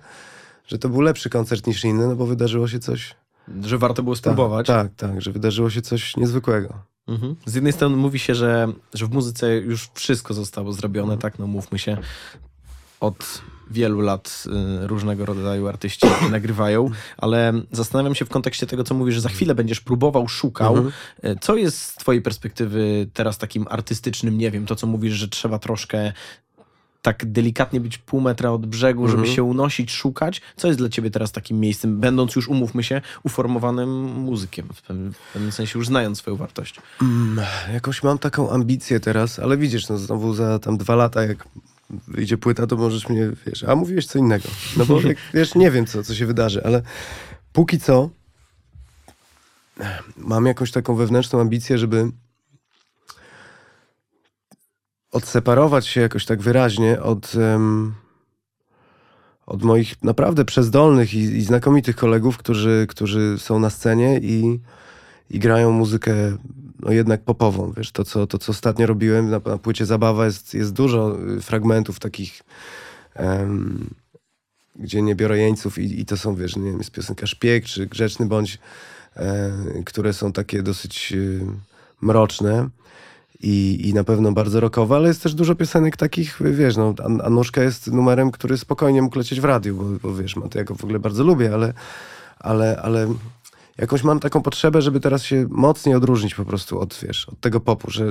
że to był lepszy koncert niż inny, no bo wydarzyło się coś. Że warto było spróbować. Tak, tak, tak że wydarzyło się coś niezwykłego. Mhm. Z jednej strony mówi się, że, że w muzyce już wszystko zostało zrobione, tak, no mówmy się, od wielu lat y, różnego rodzaju artyści (clears throat) nagrywają, ale zastanawiam się w kontekście tego, co mówisz, że za chwilę będziesz próbował, szukał. Mhm. Y, Co jest z twojej perspektywy teraz takim artystycznym, nie wiem, to co mówisz, że trzeba troszkę tak delikatnie być pół metra od brzegu, żeby Mhm. się unosić, szukać. Co jest dla ciebie teraz takim miejscem, będąc już, umówmy się, uformowanym muzykiem, w pewnym, w pewnym sensie już znając swoją wartość? Mm, jakoś mam taką ambicję teraz, ale widzisz, no znowu za tam dwa lata, jak wyjdzie płyta, to możesz mnie, wiesz, a mówiłeś co innego. No bo wiesz, nie wiem, co, co się wydarzy, ale póki co mam jakąś taką wewnętrzną ambicję, żeby odseparować się jakoś tak wyraźnie od, em, od moich naprawdę przezdolnych i, i znakomitych kolegów, którzy, którzy są na scenie i, i grają muzykę no jednak popową, wiesz, to co, to co ostatnio robiłem na, na płycie Zabawa jest, jest dużo y, fragmentów takich em, gdzie nie biorę jeńców i, i to są, wiesz, nie wiem, jest piosenka Szpieg czy Grzeczny Bądź, e, które są takie dosyć y, mroczne i, i na pewno bardzo rockowe, ale jest też dużo piosenek takich, wiesz, no, An- Anuszka jest numerem, który spokojnie mógł lecieć w radiu, bo, bo wiesz, ma to ja go w ogóle bardzo lubię, ale, ale, ale jakąś mam taką potrzebę, żeby teraz się mocniej odróżnić po prostu od, wiesz, od tego popu, że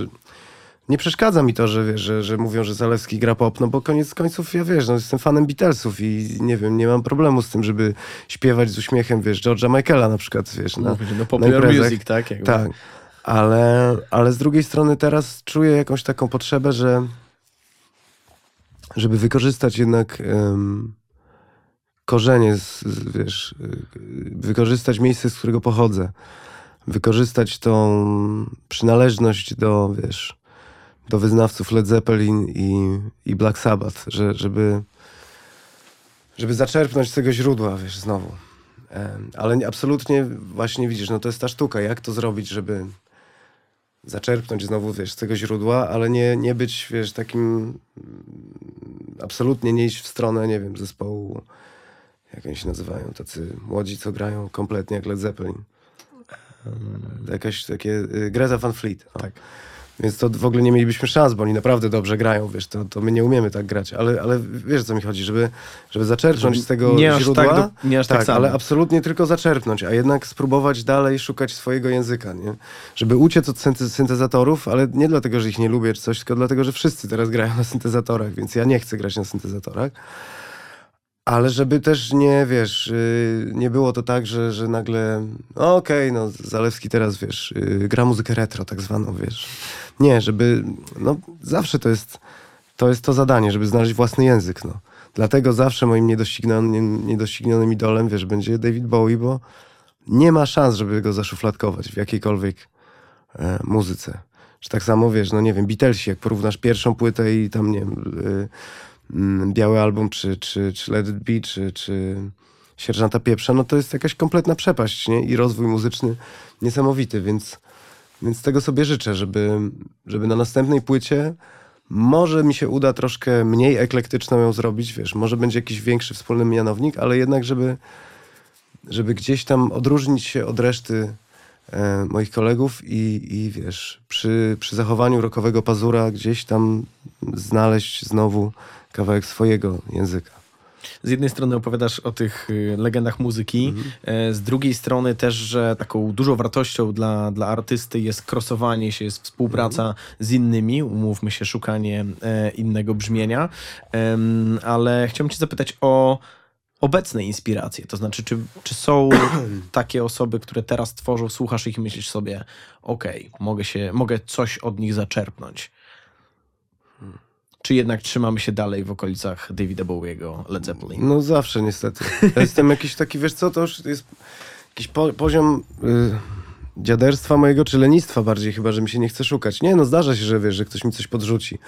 nie przeszkadza mi to, że, wiesz, że, że mówią, że Zalewski gra pop, no bo koniec końców ja wiesz, no jestem fanem Beatlesów i nie wiem, nie mam problemu z tym, żeby śpiewać z uśmiechem, wiesz, George'a Michaela na przykład, wiesz, na, no na popular imprezach. music, tak? Jakby. Tak, ale, ale z drugiej strony teraz czuję jakąś taką potrzebę, że żeby wykorzystać jednak em, korzenie, z, wiesz, y, wykorzystać miejsce, z którego pochodzę, wykorzystać tą przynależność do, wiesz, do wyznawców Led Zeppelin i, i Black Sabbath, że, żeby, żeby zaczerpnąć z tego źródła, wiesz, znowu. Ale nie- absolutnie właśnie widzisz, no to jest ta sztuka, jak to zrobić, żeby zaczerpnąć znowu, wiesz, z tego źródła, ale nie, nie być, wiesz, takim mm, absolutnie nie iść w stronę, nie wiem, zespołu, jak oni się nazywają, tacy młodzi, co grają kompletnie jak Led Zeppelin. Jakaś takie, y, Greta Van Fleet. O. Tak. Więc to w ogóle nie mielibyśmy szans, bo oni naprawdę dobrze grają, wiesz, to, to my nie umiemy tak grać, ale, ale wiesz, o co mi chodzi, żeby, żeby zaczerpnąć Żeby z tego nie aż źródła. tak do- nie aż tak samo. ale absolutnie tylko zaczerpnąć, a jednak spróbować dalej szukać swojego języka, nie? Żeby uciec od synte- syntezatorów, ale nie dlatego, że ich nie lubię czy coś, tylko dlatego, że wszyscy teraz grają na syntezatorach, więc ja nie chcę grać na syntezatorach. Ale żeby też nie, wiesz, yy, nie było to tak, że, że nagle, no okej, no Zalewski teraz, wiesz, yy, gra muzykę retro tak zwaną, wiesz. Nie, żeby, no zawsze to jest, to jest to zadanie, żeby znaleźć własny język, no. Dlatego zawsze moim niedoścignionym, niedoścignionym idolem, wiesz, będzie David Bowie, bo nie ma szans, żeby go zaszufladkować w jakiejkolwiek e, muzyce. Czy tak samo, wiesz, no nie wiem, Beatlesi, jak porównasz pierwszą płytę i tam, nie wiem, y, Biały Album, czy, czy, czy Let It Be, czy, czy Sierżanta Pieprza, no to jest jakaś kompletna przepaść, nie? I rozwój muzyczny niesamowity, więc, więc tego sobie życzę, żeby, żeby na następnej płycie może mi się uda troszkę mniej eklektyczną ją zrobić, wiesz, może będzie jakiś większy wspólny mianownik, ale jednak, żeby, żeby gdzieś tam odróżnić się od reszty e, moich kolegów i, i wiesz, przy, przy zachowaniu rokowego pazura gdzieś tam znaleźć znowu kawałek swojego języka. Z jednej strony opowiadasz o tych y, legendach muzyki, Mhm. e, z drugiej strony też, że taką dużą wartością dla, dla artysty jest krosowanie się, jest współpraca Mhm. z innymi, umówmy się, szukanie e, innego brzmienia, ale chciałbym cię zapytać o obecne inspiracje, to znaczy, czy, czy są (coughs) takie osoby, które teraz tworzą, słuchasz ich i myślisz sobie, okej, mogę się, mogę coś od nich zaczerpnąć. Czy jednak trzymamy się dalej w okolicach Davida Bowiego, Led Zeppelin? No zawsze niestety. Ja jestem jakiś taki, wiesz co, to już jest jakiś po, poziom y, dziaderstwa mojego, czy lenistwa bardziej chyba, że mi się nie chce szukać. Nie, no zdarza się, że wiesz, że ktoś mi coś podrzuci.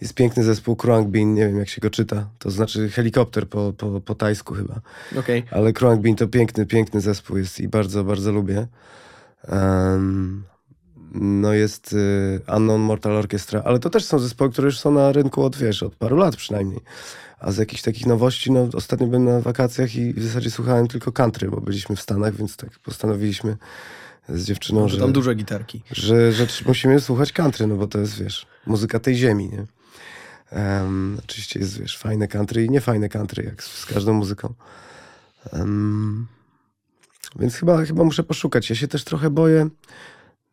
Jest piękny zespół Kruang Bin, nie wiem jak się go czyta. To znaczy helikopter po, po, po tajsku chyba. Okej. Ale Kruang Bin to piękny, piękny zespół jest i bardzo, bardzo lubię. Em, no jest y, Unknown Mortal Orchestra, ale to też są zespoły, które już są na rynku od, wiesz, od paru lat przynajmniej. A z jakichś takich nowości, no ostatnio byłem na wakacjach i w zasadzie słuchałem tylko country, bo byliśmy w Stanach, więc tak postanowiliśmy z dziewczyną, Że że, tam duże gitarki. że, że musimy słuchać country, no bo to jest, wiesz, muzyka tej ziemi, nie? Em, oczywiście jest, wiesz, fajne country i niefajne country, jak z, z każdą muzyką. Em, więc chyba, chyba muszę poszukać. Ja się też trochę boję.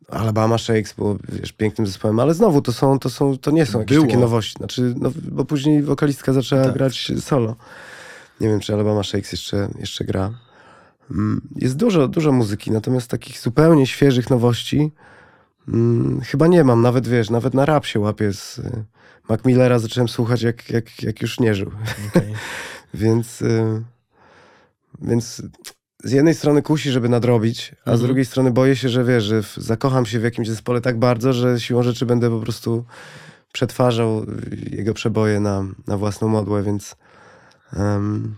Alabama Shakes było, wiesz, pięknym zespołem, ale znowu to są, to są, to nie są jakieś Było. takie nowości. Znaczy, no, bo później wokalistka zaczęła Tak. grać solo. Nie wiem, czy Alabama Shakes jeszcze, jeszcze gra. Mm, Jest dużo, dużo muzyki, natomiast takich zupełnie świeżych nowości mm, chyba nie mam. Nawet, wiesz, nawet na rap się łapię z y, Mac Millera zacząłem słuchać, jak, jak, jak już nie żył. Okej. (laughs) Więc, y, więc z jednej strony kusi, żeby nadrobić, a z Mhm. drugiej strony boję się, że wiesz, że zakocham się w jakimś zespole tak bardzo, że siłą rzeczy będę po prostu przetwarzał jego przeboje na, na własną modłę, więc em,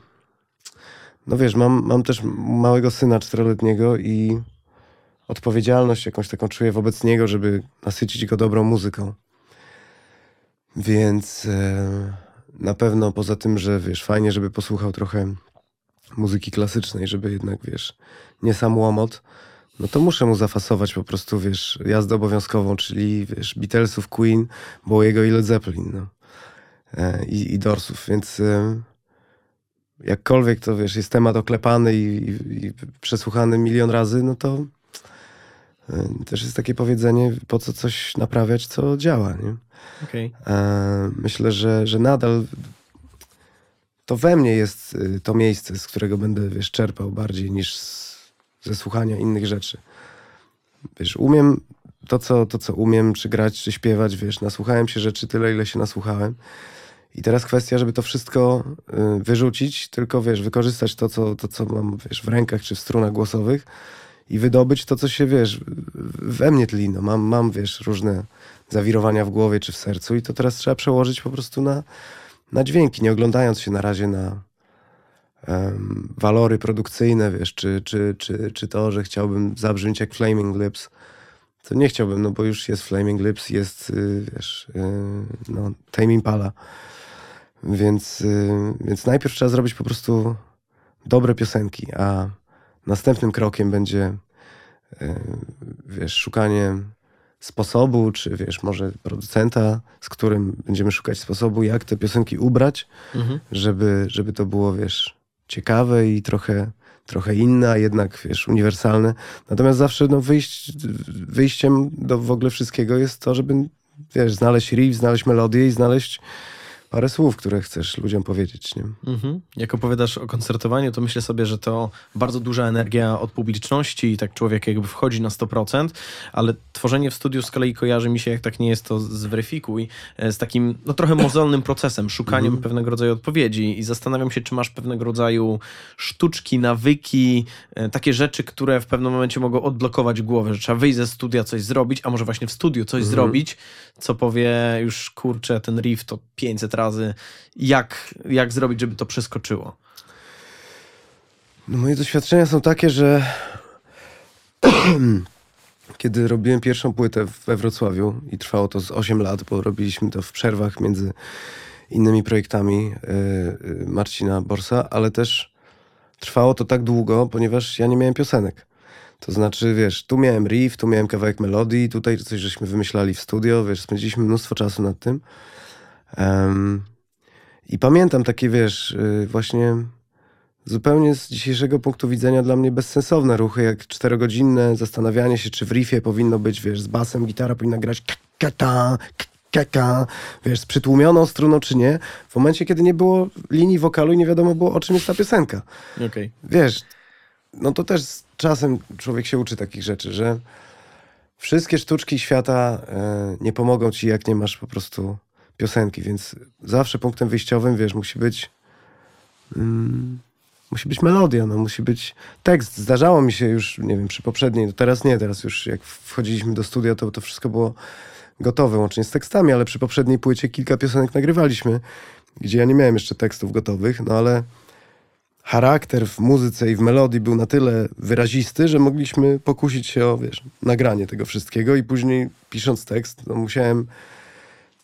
no wiesz, mam, mam też małego syna czteroletniego i odpowiedzialność jakąś taką czuję wobec niego, żeby nasycić go dobrą muzyką. Więc e, na pewno poza tym, że wiesz, fajnie, żeby posłuchał trochę muzyki klasycznej, żeby jednak, wiesz, nie sam łomot, no to muszę mu zafasować po prostu, wiesz, jazdę obowiązkową, czyli, wiesz, Beatlesów, Queen, Bowiego i Led Zeppelin, no. E, i, I Dorsów, więc e, jakkolwiek to, wiesz, jest temat oklepany i, i, i przesłuchany milion razy, no to e, też jest takie powiedzenie, po co coś naprawiać, co działa, nie? Okej. E, myślę, że, że nadal to we mnie jest y, to miejsce, z którego będę, wiesz, czerpał bardziej niż z, ze słuchania innych rzeczy. Wiesz, umiem to co, to, co umiem, czy grać, czy śpiewać, wiesz, nasłuchałem się rzeczy tyle, ile się nasłuchałem. I teraz kwestia, żeby to wszystko y, wyrzucić, tylko, wiesz, wykorzystać to co, to, co mam, wiesz, w rękach, czy w strunach głosowych i wydobyć to, co się, wiesz, we mnie tli. No, mam, mam, wiesz, różne zawirowania w głowie czy w sercu i to teraz trzeba przełożyć po prostu na, na dźwięki, nie oglądając się na razie na em, walory produkcyjne, wiesz, czy, czy, czy, czy to, że chciałbym zabrzmieć jak Flaming Lips. To nie chciałbym, no bo już jest Flaming Lips, jest, y, wiesz, y, no, Tame Impala. Więc, y, więc najpierw trzeba zrobić po prostu dobre piosenki, a następnym krokiem będzie, wiesz, szukanie sposobu, czy wiesz, może producenta, z którym będziemy szukać sposobu, jak te piosenki ubrać, Mhm. żeby, żeby to było, wiesz, ciekawe i trochę, trochę inne, a jednak, wiesz, uniwersalne. Natomiast zawsze no, wyjść, wyjściem do w ogóle wszystkiego jest to, żeby, wiesz, znaleźć riff, znaleźć melodię i znaleźć parę słów, które chcesz ludziom powiedzieć, nie? Mhm. Jak opowiadasz o koncertowaniu, to myślę sobie, że to bardzo duża energia od publiczności i tak człowiek jakby wchodzi na 100%, ale tworzenie w studiu z kolei kojarzy mi się, jak tak nie jest to zweryfikuj, e, z takim no, trochę mozolnym procesem, szukaniem pewnego rodzaju odpowiedzi i zastanawiam się, czy masz pewnego rodzaju sztuczki, nawyki, e, takie rzeczy, które w pewnym momencie mogą odblokować głowę, że trzeba wyjść ze studia, coś zrobić, a może właśnie w studiu coś zrobić, co powie już, kurczę, ten riff to 500 razy, jak, jak zrobić, żeby to przeskoczyło. No moje doświadczenia są takie, że (clears throat) kiedy robiłem pierwszą płytę we Wrocławiu i trwało to z 8 lat, bo robiliśmy to w przerwach między innymi projektami y, y, Marcina Borsa, ale też trwało to tak długo, ponieważ ja nie miałem piosenek. To znaczy, wiesz, tu miałem riff, tu miałem kawałek melodii, tutaj coś żeśmy wymyślali w studio, wiesz, spędziliśmy mnóstwo czasu nad tym. Em, I pamiętam takie, wiesz, y, właśnie zupełnie z dzisiejszego punktu widzenia dla mnie bezsensowne ruchy, jak czterogodzinne zastanawianie się, czy w riffie powinno być, wiesz, z basem gitara powinna grać kaka, kaka, wiesz, z przytłumioną struną, czy nie. W momencie, kiedy nie było linii wokalu i nie wiadomo było, o czym jest ta piosenka. Okej. Wiesz, no to też z czasem człowiek się uczy takich rzeczy, że wszystkie sztuczki świata e, nie pomogą ci, jak nie masz po prostu piosenki, więc zawsze punktem wyjściowym, wiesz, musi być mm, musi być melodia, no, musi być tekst. Zdarzało mi się już, nie wiem, przy poprzedniej, no teraz nie, teraz już jak wchodziliśmy do studia, to to wszystko było gotowe, łącznie z tekstami, ale przy poprzedniej płycie kilka piosenek nagrywaliśmy, gdzie ja nie miałem jeszcze tekstów gotowych, no ale charakter w muzyce i w melodii był na tyle wyrazisty, że mogliśmy pokusić się o, wiesz, nagranie tego wszystkiego i później pisząc tekst, no musiałem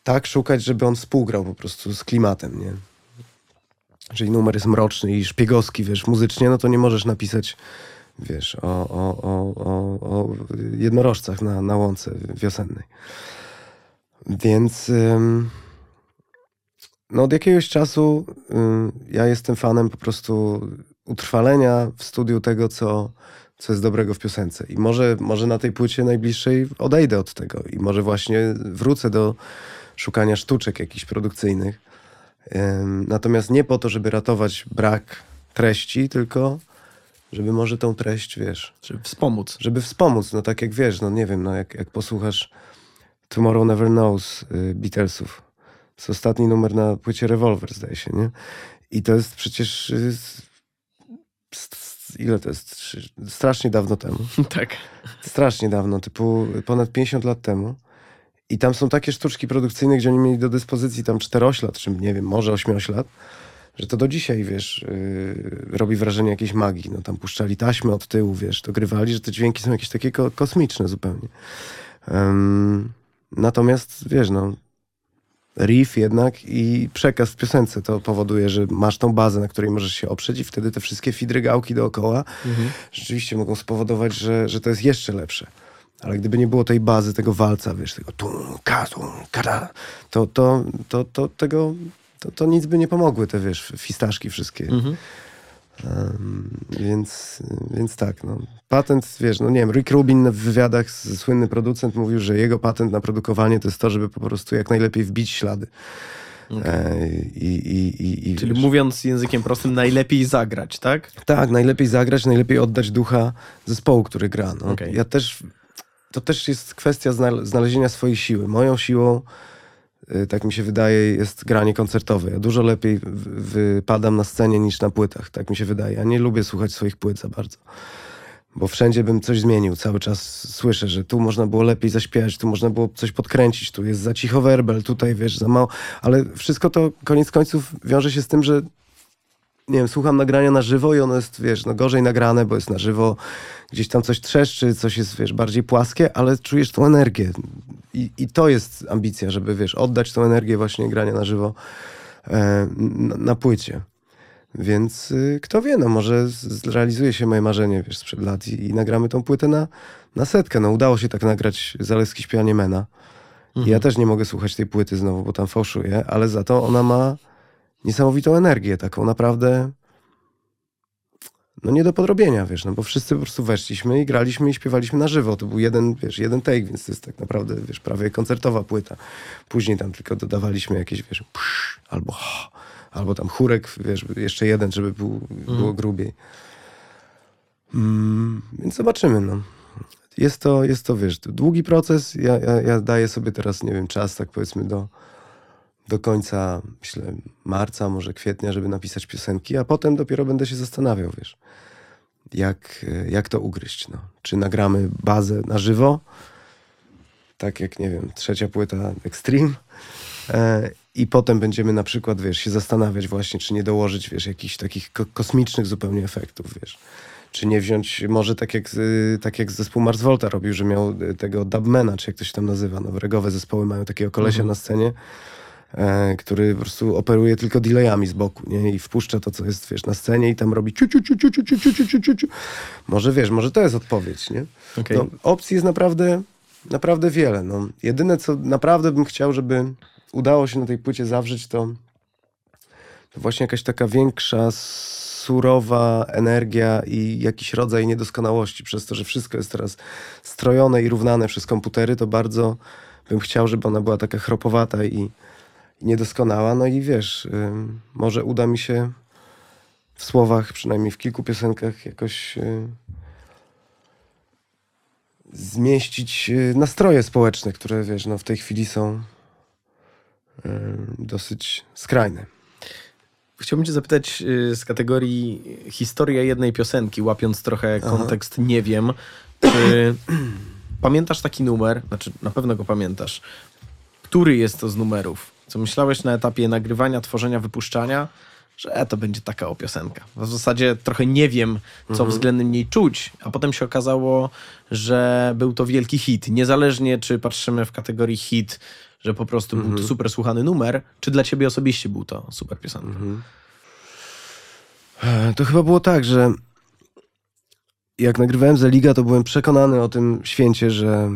tak szukać, żeby on współgrał po prostu z klimatem, nie? Jeżeli numer jest mroczny i szpiegowski, wiesz, muzycznie, no to nie możesz napisać, wiesz, o, o, o, o, o jednorożcach na, na łące wiosennej. Więc... Ym, no od jakiegoś czasu y, ja jestem fanem po prostu utrwalenia w studiu tego, co, co jest dobrego w piosence. I może, może na tej płycie najbliższej odejdę od tego i może właśnie wrócę do szukania sztuczek jakichś produkcyjnych. Natomiast nie po to, żeby ratować brak treści, tylko żeby może tą treść, wiesz... Żeby wspomóc. Żeby wspomóc, no tak jak wiesz, no nie wiem, no jak, jak posłuchasz Tomorrow Never Knows y, Beatlesów, to jest ostatni numer na płycie Revolver, zdaje się, nie? I to jest przecież... Y, ile to jest? Strasznie dawno temu. (laughs) Tak. Strasznie dawno, typu ponad 50 lat temu. I tam są takie sztuczki produkcyjne, gdzie oni mieli do dyspozycji tam czteroślat, czy nie wiem, może ośmioślat, że to do dzisiaj, wiesz, yy, robi wrażenie jakiejś magii. No tam puszczali taśmy od tyłu, wiesz, to grywali, że te dźwięki są jakieś takie ko kosmiczne zupełnie. Um, natomiast, wiesz, no, riff jednak i przekaz w piosence to powoduje, że masz tą bazę, na której możesz się oprzeć i wtedy te wszystkie fidrygałki dookoła mhm. rzeczywiście mogą spowodować, że, że to jest jeszcze lepsze. Ale gdyby nie było tej bazy, tego walca, wiesz, tego tum, ka, tum, kada, to, to, to, to, tego, to, to nic by nie pomogły te, wiesz, fistaszki wszystkie. Mhm. Um, więc, więc tak, no. Patent, wiesz, no nie wiem, Rick Rubin w wywiadach, słynny producent, mówił, że jego patent na produkowanie to jest to, żeby po prostu jak najlepiej wbić ślady. Okay. E, i, i, i, Czyli wiesz, mówiąc językiem prostym, najlepiej zagrać, tak? Tak, najlepiej zagrać, najlepiej oddać ducha zespołu, który gra. No. Okay. Ja też to też jest kwestia znalezienia swojej siły. Moją siłą, y, tak mi się wydaje, jest granie koncertowe. Ja dużo lepiej wypadam na scenie niż na płytach, tak mi się wydaje. Ja nie lubię słuchać swoich płyt za bardzo. Bo wszędzie bym coś zmienił. Cały czas słyszę, że tu można było lepiej zaśpiewać, tu można było coś podkręcić, tu jest za cicho werbel, tutaj wiesz, za mało. Ale wszystko to koniec końców wiąże się z tym, że nie wiem, słucham nagrania na żywo i ono jest, wiesz, no gorzej nagrane, bo jest na żywo, gdzieś tam coś trzeszczy, coś jest, wiesz, bardziej płaskie, ale czujesz tą energię. I, i to jest ambicja, żeby, wiesz, oddać tą energię właśnie grania na żywo e, na, na, płycie. Więc y, kto wie, no może zrealizuje się moje marzenie, wiesz, sprzed lat i, i, nagramy tą płytę na, na setkę. No udało się tak nagrać Zaleski śpiewanie Mena. Mhm. Ja też nie mogę słuchać tej płyty znowu, bo tam fałszuję, ale za to ona ma niesamowitą energię, taką naprawdę no nie do podrobienia, wiesz, no bo wszyscy po prostu weszliśmy i graliśmy i śpiewaliśmy na żywo. To był jeden, wiesz, jeden take, więc to jest tak naprawdę, wiesz, prawie koncertowa płyta. Później tam tylko dodawaliśmy jakieś, wiesz, psz, albo albo tam chórek, wiesz, jeszcze jeden, żeby był, było mhm. grubiej. Mm, więc zobaczymy, no. Jest to, jest to, wiesz, długi proces. Ja, ja, ja daję sobie teraz, nie wiem, czas, tak powiedzmy, do do końca, myślę, marca, może kwietnia, żeby napisać piosenki, a potem dopiero będę się zastanawiał, wiesz, jak, jak to ugryźć. No. Czy nagramy bazę na żywo, tak jak, nie wiem, trzecia płyta Extreme, e, i potem będziemy na przykład, wiesz, się zastanawiać właśnie, czy nie dołożyć, wiesz, jakichś takich ko kosmicznych zupełnie efektów, wiesz. Czy nie wziąć, może tak jak, tak jak zespół Mars Volta robił, że miał tego dubmana, czy jak to się tam nazywa, no, regowe zespoły mają takiego kolesia mhm. na scenie, który po prostu operuje tylko delayami z boku, nie? I wpuszcza to, co jest, wiesz, na scenie i tam robi ciu, ciu, ciu, ciu, ciu, ciu, ciu, ciu, ciu, ciu. Może, wiesz, może to jest odpowiedź, nie? Okay. No, opcji jest naprawdę, naprawdę wiele, no. Jedyne, co naprawdę bym chciał, żeby udało się na tej płycie zawrzeć, to, to właśnie jakaś taka większa surowa energia i jakiś rodzaj niedoskonałości. Przez to, że wszystko jest teraz strojone i równane przez komputery, to bardzo bym chciał, żeby ona była taka chropowata i, niedoskonała. No i wiesz, może uda mi się w słowach, przynajmniej w kilku piosenkach, jakoś zmieścić y, nastroje społeczne, które wiesz, no, w tej chwili są dosyć skrajne. Chciałbym cię zapytać y, z kategorii historia jednej piosenki, łapiąc trochę kontekst nie wiem, czy (clears throat) pamiętasz taki numer, znaczy na pewno go pamiętasz, który jest to z numerów? Co myślałeś na etapie nagrywania, tworzenia, wypuszczania, że e, to będzie taka o piosenka. W zasadzie trochę nie wiem, co względem niej czuć, a potem się okazało, że był to wielki hit. Niezależnie, czy patrzymy w kategorii hit, że po prostu był to super słuchany numer, czy dla ciebie osobiście był to super piosenka. E, To chyba było tak, że jak nagrywałem Zeliga, to byłem przekonany o tym święcie, że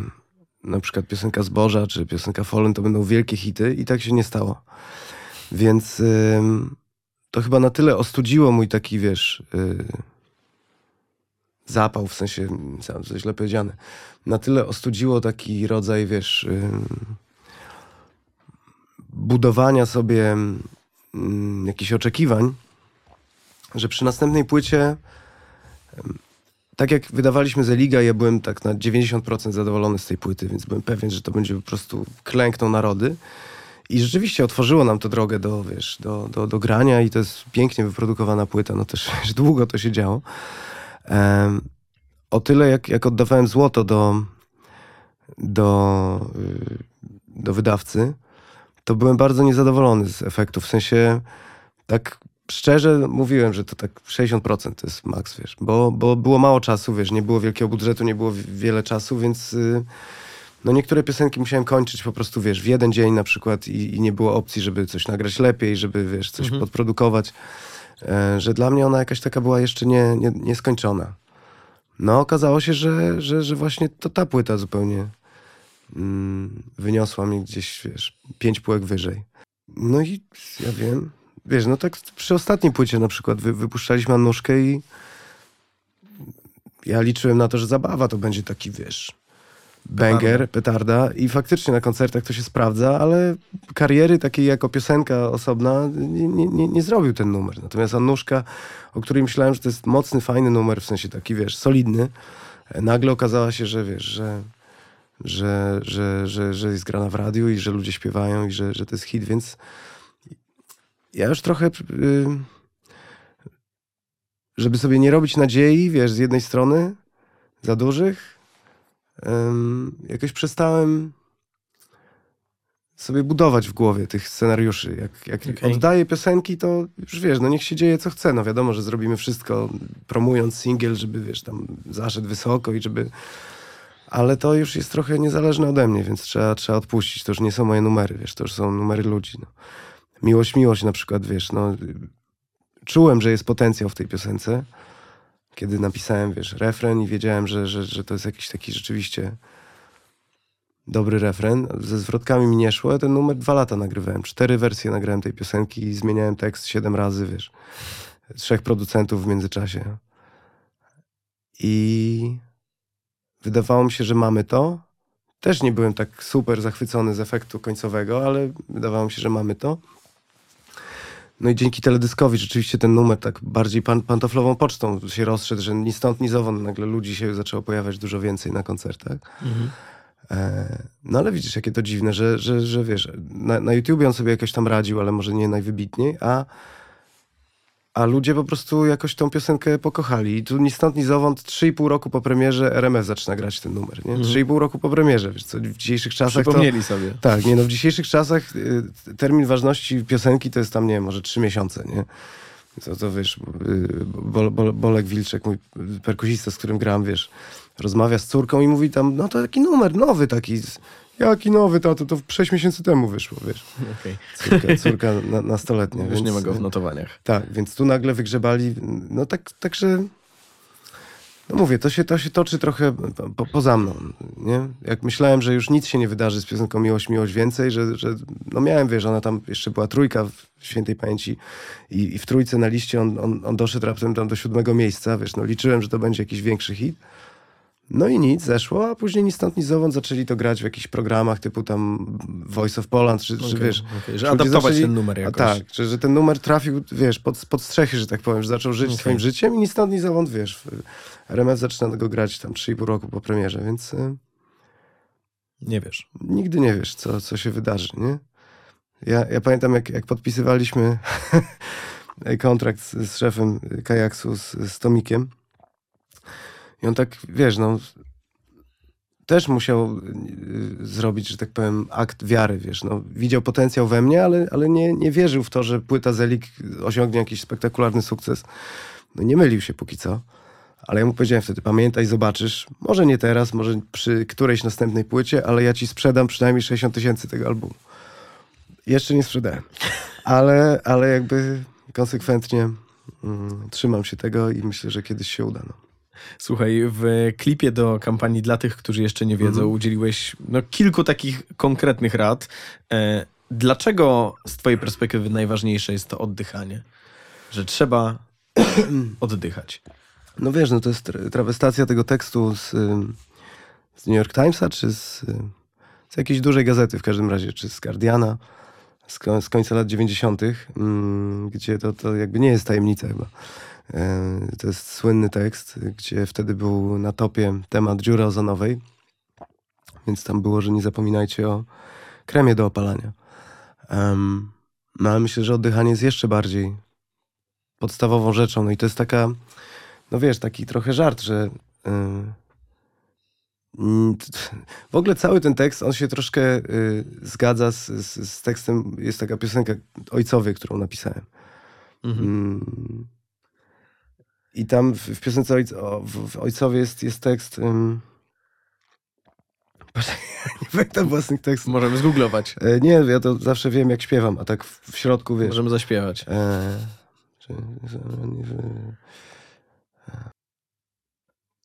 na przykład piosenka Zboża czy piosenka Fallen to będą wielkie hity i tak się nie stało. Więc to chyba na tyle ostudziło mój taki, wiesz, y, zapał, w sensie, to źle powiedziane, na tyle ostudziło taki rodzaj, wiesz, budowania sobie jakichś oczekiwań, że przy następnej płycie, tak jak wydawaliśmy Zeliga, ja byłem tak na 90% zadowolony z tej płyty, więc byłem pewien, że to będzie po prostu klękną narody. I rzeczywiście otworzyło nam to drogę do, wiesz, do, do, do grania i to jest pięknie wyprodukowana płyta, no też wiesz, długo to się działo. Em, o tyle, jak, jak oddawałem złoto do, do, y, do wydawcy, to byłem bardzo niezadowolony z efektu. W sensie, tak szczerze mówiłem, że to tak 60% to jest maks, wiesz, bo, bo było mało czasu, wiesz, nie było wielkiego budżetu, nie było wi- wiele czasu, więc y, no niektóre piosenki musiałem kończyć po prostu, wiesz, w jeden dzień na przykład i, i nie było opcji, żeby coś nagrać lepiej, żeby, wiesz, coś podprodukować, e, że dla mnie ona jakaś taka była jeszcze nie, nie, nieskończona. No, okazało się, że, że, że właśnie to ta płyta zupełnie mm, wyniosła mnie gdzieś, wiesz, pięć półek wyżej. No i ja wiem, wiesz, no tak przy ostatniej płycie na przykład wy, wypuszczaliśmy Anuszkę i ja liczyłem na to, że zabawa to będzie taki, wiesz, banger, petarda i faktycznie na koncertach to się sprawdza, ale kariery takiej jako piosenka osobna nie, nie, nie, zrobił ten numer. Natomiast Annuszka, o której myślałem, że to jest mocny, fajny numer, w sensie taki, wiesz, solidny, nagle okazała się, że wiesz, że że, że, że, że jest grana w radiu i że ludzie śpiewają i że, że to jest hit, więc ja już trochę, y, żeby sobie nie robić nadziei, wiesz, z jednej strony za dużych, jakoś przestałem sobie budować w głowie tych scenariuszy. Jak, jak Okej. oddaję piosenki, to już wiesz, no niech się dzieje co chce. No wiadomo, że zrobimy wszystko promując singiel, żeby wiesz, tam zaszedł wysoko i żeby... Ale to już jest trochę niezależne ode mnie, więc trzeba, trzeba odpuścić. To już nie są moje numery, wiesz, to już są numery ludzi. No. Miłość, miłość na przykład, wiesz, no... Czułem, że jest potencjał w tej piosence, kiedy napisałem, wiesz, refren i wiedziałem, że, że, że to jest jakiś taki rzeczywiście dobry refren. Ze zwrotkami mi nie szło, ten numer dwa lata nagrywałem. Cztery wersje nagrałem tej piosenki i zmieniałem tekst siedem razy, wiesz. Trzech producentów w międzyczasie. I wydawało mi się, że mamy to. Też nie byłem tak super zachwycony z efektu końcowego, ale wydawało mi się, że mamy to. No i dzięki teledyskowi rzeczywiście ten numer tak bardziej pan, pantoflową pocztą się rozszedł, że ni stąd, ni zowąd nagle ludzi się zaczęło pojawiać dużo więcej na koncertach. E, No ale widzisz, jakie to dziwne, że, że, że wiesz, na, na YouTubie on sobie jakoś tam radził, ale może nie najwybitniej, a, a ludzie po prostu jakoś tą piosenkę pokochali. I tu ni stąd, ni zowąd, 3,5 roku po premierze RMF zaczyna grać ten numer, nie? 3,5 roku po premierze, wiesz co, w dzisiejszych czasach to... Przypomnieli sobie. Tak, nie no, w dzisiejszych czasach y, termin ważności piosenki to jest tam, nie wiem, może trzy miesiące, nie? To, to wiesz, y, Bol, Bol, Bolek Wilczek, mój perkusista, z którym grałem, wiesz, rozmawia z córką i mówi tam, no to taki numer nowy taki. z- Jaki nowy, to, to, to 6 miesięcy temu wyszło, wiesz. Okej. Córka, córka na, nastoletnia. Już więc, nie ma go w notowaniach. Tak, więc tu nagle wygrzebali, no tak, także... No mówię, to się, to się toczy trochę po, poza mną, nie? Jak myślałem, że już nic się nie wydarzy z piosenką Miłość, Miłość Więcej, że, że no miałem, wiesz, ona tam jeszcze była trójka w świętej pamięci i, i w trójce na liście on, on, on doszedł raptem tam do siódmego miejsca, wiesz, no liczyłem, że to będzie jakiś większy hit. No i nic, zeszło, a później ni stąd, ni zowąd zaczęli to grać w jakichś programach typu tam Voice of Poland, czy, czy Okej, wiesz... okej, że adaptować ten numer a jakoś. Tak, że, że ten numer trafił, wiesz, pod, pod strzechy, że tak powiem, że zaczął żyć Okej. swoim życiem i ni stąd, ni zowąd, wiesz. RMF zaczyna go grać tam 3,5 roku po premierze, więc y, Nie wiesz. nigdy nie wiesz, co, co się wydarzy, nie? Ja, ja pamiętam, jak, jak podpisywaliśmy (laughs) kontrakt z, z szefem Kajaksu, z, z Tomikiem. I on tak, wiesz, no, też musiał y, zrobić, że tak powiem, akt wiary, wiesz, no, widział potencjał we mnie, ale, ale nie, nie wierzył w to, że płyta Zelik osiągnie jakiś spektakularny sukces. No nie mylił się póki co. Ale ja mu powiedziałem wtedy, pamiętaj, zobaczysz, może nie teraz, może przy którejś następnej płycie, ale ja ci sprzedam przynajmniej 60 tysięcy tego albumu. Jeszcze nie sprzedałem. Ale, ale jakby konsekwentnie mm, trzymam się tego i myślę, że kiedyś się uda. No. Słuchaj, w klipie do kampanii dla tych, którzy jeszcze nie wiedzą, Mhm. udzieliłeś no, kilku takich konkretnych rad. E, dlaczego z twojej perspektywy najważniejsze jest to oddychanie? Że trzeba (clears throat) oddychać. no wiesz, no to jest tra- trawestacja tego tekstu z, z New York Timesa, czy z, z jakiejś dużej gazety w każdym razie, czy z Guardiana, z, ko- z końca lat 90., ym, gdzie to, to jakby nie jest tajemnica chyba. E, To jest słynny tekst, gdzie wtedy był na topie temat dziury ozonowej, więc tam było, że nie zapominajcie o kremie do opalania. No ale myślę, że oddychanie jest jeszcze bardziej podstawową rzeczą. No i to jest taka, no wiesz, taki trochę żart, że w ogóle cały ten tekst, on się troszkę y, zgadza z, z, z tekstem, jest taka piosenka ojcowie, którą napisałem. Mhm. Mm. I tam w, w piosence ojc, o, w, w Ojcowie jest, jest tekst. Um... (laughs) nie pamiętam własnych tekstów. Możemy zgooglować. E, nie, ja to zawsze wiem, jak śpiewam, a tak w, w środku wiesz. Możemy zaśpiewać. E, czy,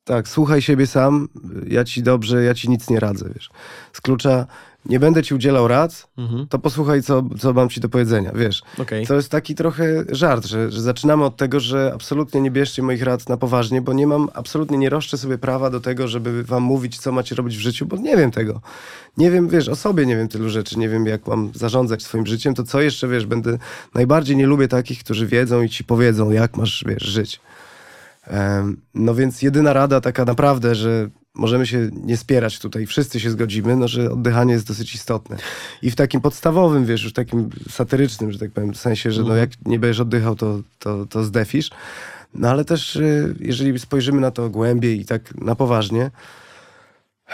tak, słuchaj siebie sam, ja ci dobrze, ja ci nic nie radzę, wiesz. Z klucza nie będę ci udzielał rad, Mhm. to posłuchaj, co, co mam ci do powiedzenia, wiesz. Okej. To jest taki trochę żart, że, że zaczynamy od tego, że absolutnie nie bierzcie moich rad na poważnie, bo nie mam, absolutnie nie roszczę sobie prawa do tego, żeby wam mówić, co macie robić w życiu, bo nie wiem tego. Nie wiem, wiesz, o sobie nie wiem tylu rzeczy, nie wiem, jak mam zarządzać swoim życiem, to co jeszcze, wiesz, będę, najbardziej nie lubię takich, którzy wiedzą i ci powiedzą, jak masz, wiesz, żyć. Em, no więc jedyna rada taka naprawdę, że możemy się nie spierać tutaj, wszyscy się zgodzimy, no że oddychanie jest dosyć istotne. I w takim podstawowym, wiesz, już takim satyrycznym, że tak powiem, w sensie, że no Mhm. jak nie będziesz oddychał, to, to, to zdefisz. No ale też, y, jeżeli spojrzymy na to głębiej i tak na poważnie,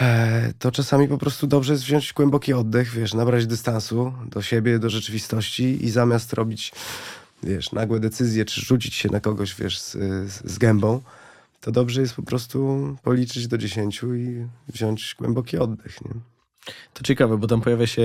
e, to czasami po prostu dobrze jest wziąć głęboki oddech, wiesz, nabrać dystansu do siebie, do rzeczywistości i zamiast robić, wiesz, nagłe decyzje, czy rzucić się na kogoś, wiesz, z, z, z gębą, to dobrze jest po prostu policzyć do dziesięciu i wziąć głęboki oddech, nie? To ciekawe, bo tam pojawia się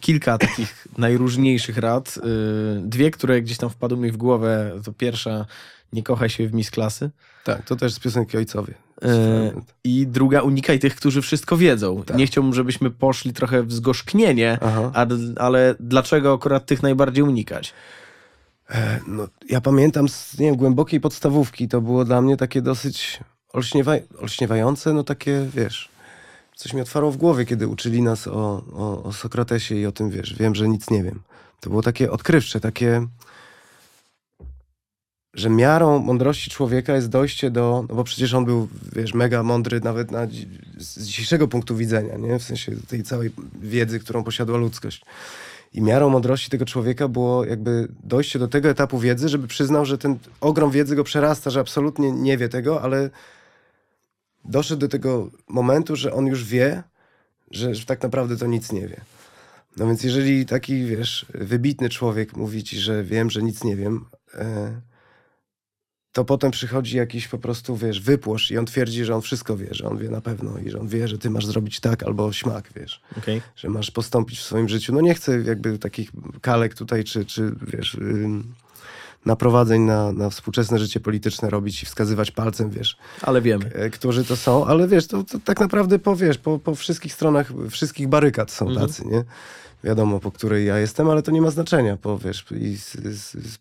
kilka takich (laughs) najróżniejszych rad. Yy, Dwie, które gdzieś tam wpadły mi w głowę. To pierwsza, nie kochaj się w mis klasy. Tak, to też z piosenki Ojcowie. E, I druga, unikaj tych, którzy wszystko wiedzą. Tak. Nie chciałbym, żebyśmy poszli trochę w zgorzknienie, a, ale dlaczego akurat tych najbardziej unikać? E, No, ja pamiętam z nie wiem, głębokiej podstawówki, to było dla mnie takie dosyć olśniewa olśniewające, no takie, wiesz, coś mi otwarło w głowie, kiedy uczyli nas o, o, o Sokratesie i o tym, wiesz, wiem, że nic nie wiem. To było takie odkrywcze, takie, że miarą mądrości człowieka jest dojście do, no bo przecież on był, wiesz, mega mądry nawet na, z dzisiejszego punktu widzenia, nie? W sensie tej całej wiedzy, którą posiadła ludzkość. I miarą mądrości tego człowieka było jakby dojście do tego etapu wiedzy, żeby przyznał, że ten ogrom wiedzy go przerasta, że absolutnie nie wie tego, ale doszedł do tego momentu, że on już wie, że, tak naprawdę to nic nie wie. No więc jeżeli taki, wiesz, wybitny człowiek mówi ci, że wiem, że nic nie wiem, e, to potem przychodzi jakiś po prostu, wiesz, wypłosz i on twierdzi, że on wszystko wie, że on wie na pewno i że on wie, że ty masz zrobić tak albo śmak, wiesz Okej. że masz postąpić w swoim życiu. No nie chcę jakby takich kalek tutaj, czy, czy wiesz, ym, naprowadzeń na, na współczesne życie polityczne robić i wskazywać palcem, wiesz, Ale wiemy. e, którzy to są, ale wiesz, to, to tak naprawdę po, wiesz, po, po wszystkich stronach, wszystkich barykad są Mhm. tacy, nie? Wiadomo, po której ja jestem, ale to nie ma znaczenia, po, wiesz, i z, z, z,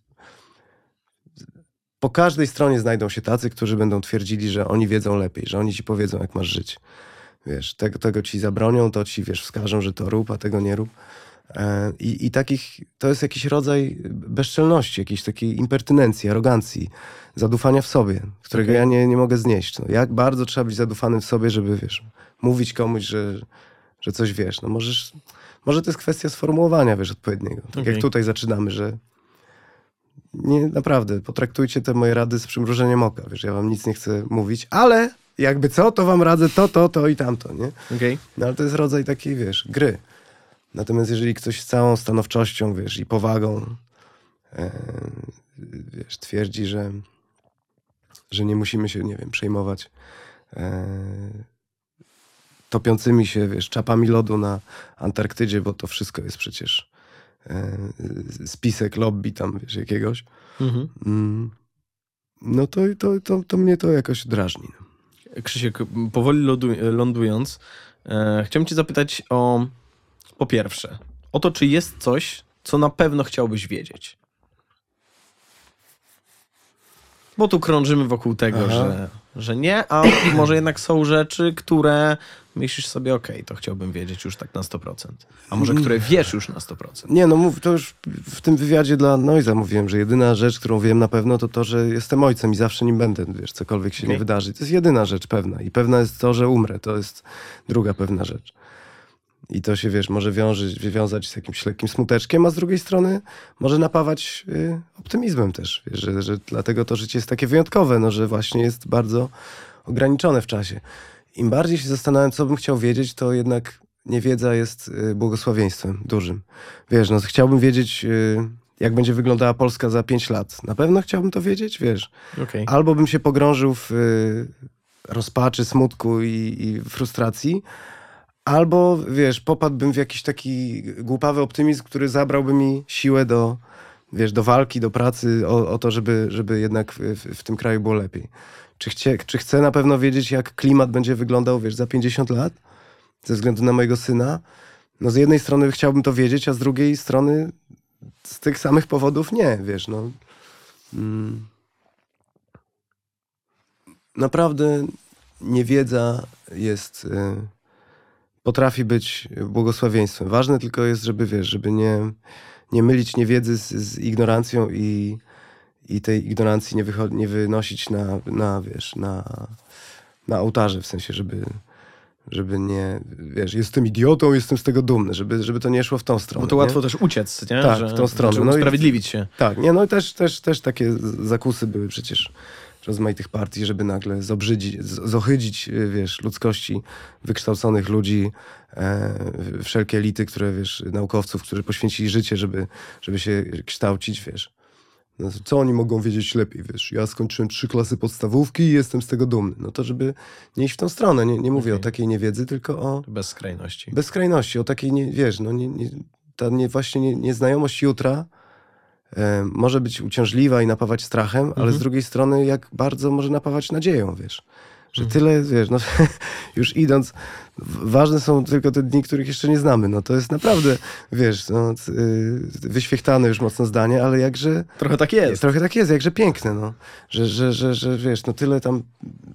po każdej stronie znajdą się tacy, którzy będą twierdzili, że oni wiedzą lepiej, że oni ci powiedzą, jak masz żyć. Wiesz, tego, tego ci zabronią, to ci, wiesz, wskażą, że to rób, a tego nie rób. E, I, I takich, to jest jakiś rodzaj bezczelności, jakiejś takiej impertynencji, arogancji, zadufania w sobie, którego Okej. ja nie, nie mogę znieść. No, jak bardzo trzeba być zadufanym w sobie, żeby, wiesz, mówić komuś, że, że coś wiesz. No możesz, może to jest kwestia sformułowania, wiesz, odpowiedniego. Tak Okej. jak tutaj zaczynamy, że nie, naprawdę, potraktujcie te moje rady z przymrużeniem oka, wiesz, ja wam nic nie chcę mówić, ale jakby co, to wam radzę to, to, to i tamto, nie? Okej. No ale to jest rodzaj takiej, wiesz, gry. Natomiast jeżeli ktoś z całą stanowczością, wiesz, i powagą, e, wiesz, twierdzi, że, że nie musimy się, nie wiem, przejmować e, topiącymi się, wiesz, czapami lodu na Antarktydzie, bo to wszystko jest przecież spisek lobby tam, wiesz, jakiegoś, Mhm. mm, no to, to, to, to mnie to jakoś drażni. Krzysiek, powoli lądując, e, chciałem cię zapytać o, po pierwsze, o to, czy jest coś, co na pewno chciałbyś wiedzieć. Bo tu krążymy wokół tego, Aha. że, że nie, a (coughs) może jednak są rzeczy, które myślisz sobie, okej, to chciałbym wiedzieć już tak na 100%. A może które wiesz już na 100%. Nie, no mów, to już w tym wywiadzie dla Noiza mówiłem, że jedyna rzecz, którą wiem na pewno, to to, że jestem ojcem i zawsze nim będę, wiesz, cokolwiek się Okej. nie wydarzy. To jest jedyna rzecz pewna. I pewna jest to, że umrę. To jest druga pewna rzecz. I to się, wiesz, może wiąże, wiązać z jakimś lekkim smuteczkiem, a z drugiej strony może napawać y, optymizmem też, wiesz, że, że dlatego to życie jest takie wyjątkowe, no, że właśnie jest bardzo ograniczone w czasie. Im bardziej się zastanawiam, co bym chciał wiedzieć, to jednak niewiedza jest y, błogosławieństwem dużym. Wiesz, no chciałbym wiedzieć, y, jak będzie wyglądała Polska za pięć lat. Na pewno chciałbym to wiedzieć, wiesz. Okej. Albo bym się pogrążył w y, rozpaczy, smutku i, i frustracji, albo, wiesz, popadłbym w jakiś taki głupawy optymizm, który zabrałby mi siłę do, wiesz, do walki, do pracy, o, o to, żeby, żeby jednak w, w, tym kraju było lepiej. Czy, chcie, czy chcę na pewno wiedzieć, jak klimat będzie wyglądał, wiesz, za 50 lat? Ze względu na mojego syna? No z jednej strony chciałbym to wiedzieć, a z drugiej strony z tych samych powodów nie, wiesz, no. Mm. Naprawdę niewiedza jest, y, potrafi być błogosławieństwem. Ważne tylko jest, żeby, wiesz, żeby nie, nie mylić niewiedzy z, z ignorancją i, i tej ignorancji nie, wycho- nie wynosić na, na, wiesz, na, na ołtarze, w sensie, żeby, żeby nie, wiesz, jestem idiotą, jestem z tego dumny, żeby, żeby to nie szło w tą stronę. Bo to nie? łatwo też uciec, nie? Tak, w tą stronę. Znaczy No i- usprawiedliwić się. Tak, nie, no i też, też, też takie zakusy były przecież rozmaitych partii, żeby nagle zobrzydzić, zohydzić, y, wiesz, ludzkości, wykształconych ludzi, e, wszelkie elity, które, wiesz, naukowców, którzy poświęcili życie, żeby, żeby się kształcić, wiesz. No, co oni mogą wiedzieć lepiej, wiesz? Ja skończyłem trzy klasy podstawówki i jestem z tego dumny. No to żeby nie iść w tą stronę. Nie, nie mówię Okej. o takiej niewiedzy, tylko o, Bez skrajności. bez skrajności, o takiej, nie, wiesz, no nie, nie, ta nie, właśnie nie, nieznajomość jutra e, może być uciążliwa i napawać strachem, ale Mhm. z drugiej strony jak bardzo może napawać nadzieją, wiesz. Że Mhm. tyle, wiesz, no (laughs) już idąc, ważne są tylko te dni, których jeszcze nie znamy. No to jest naprawdę, wiesz, no, y, wyświechtane już mocno zdanie, ale jakże Trochę tak jest. Trochę tak jest, jakże piękne, no. Że, że, że, że wiesz, no tyle tam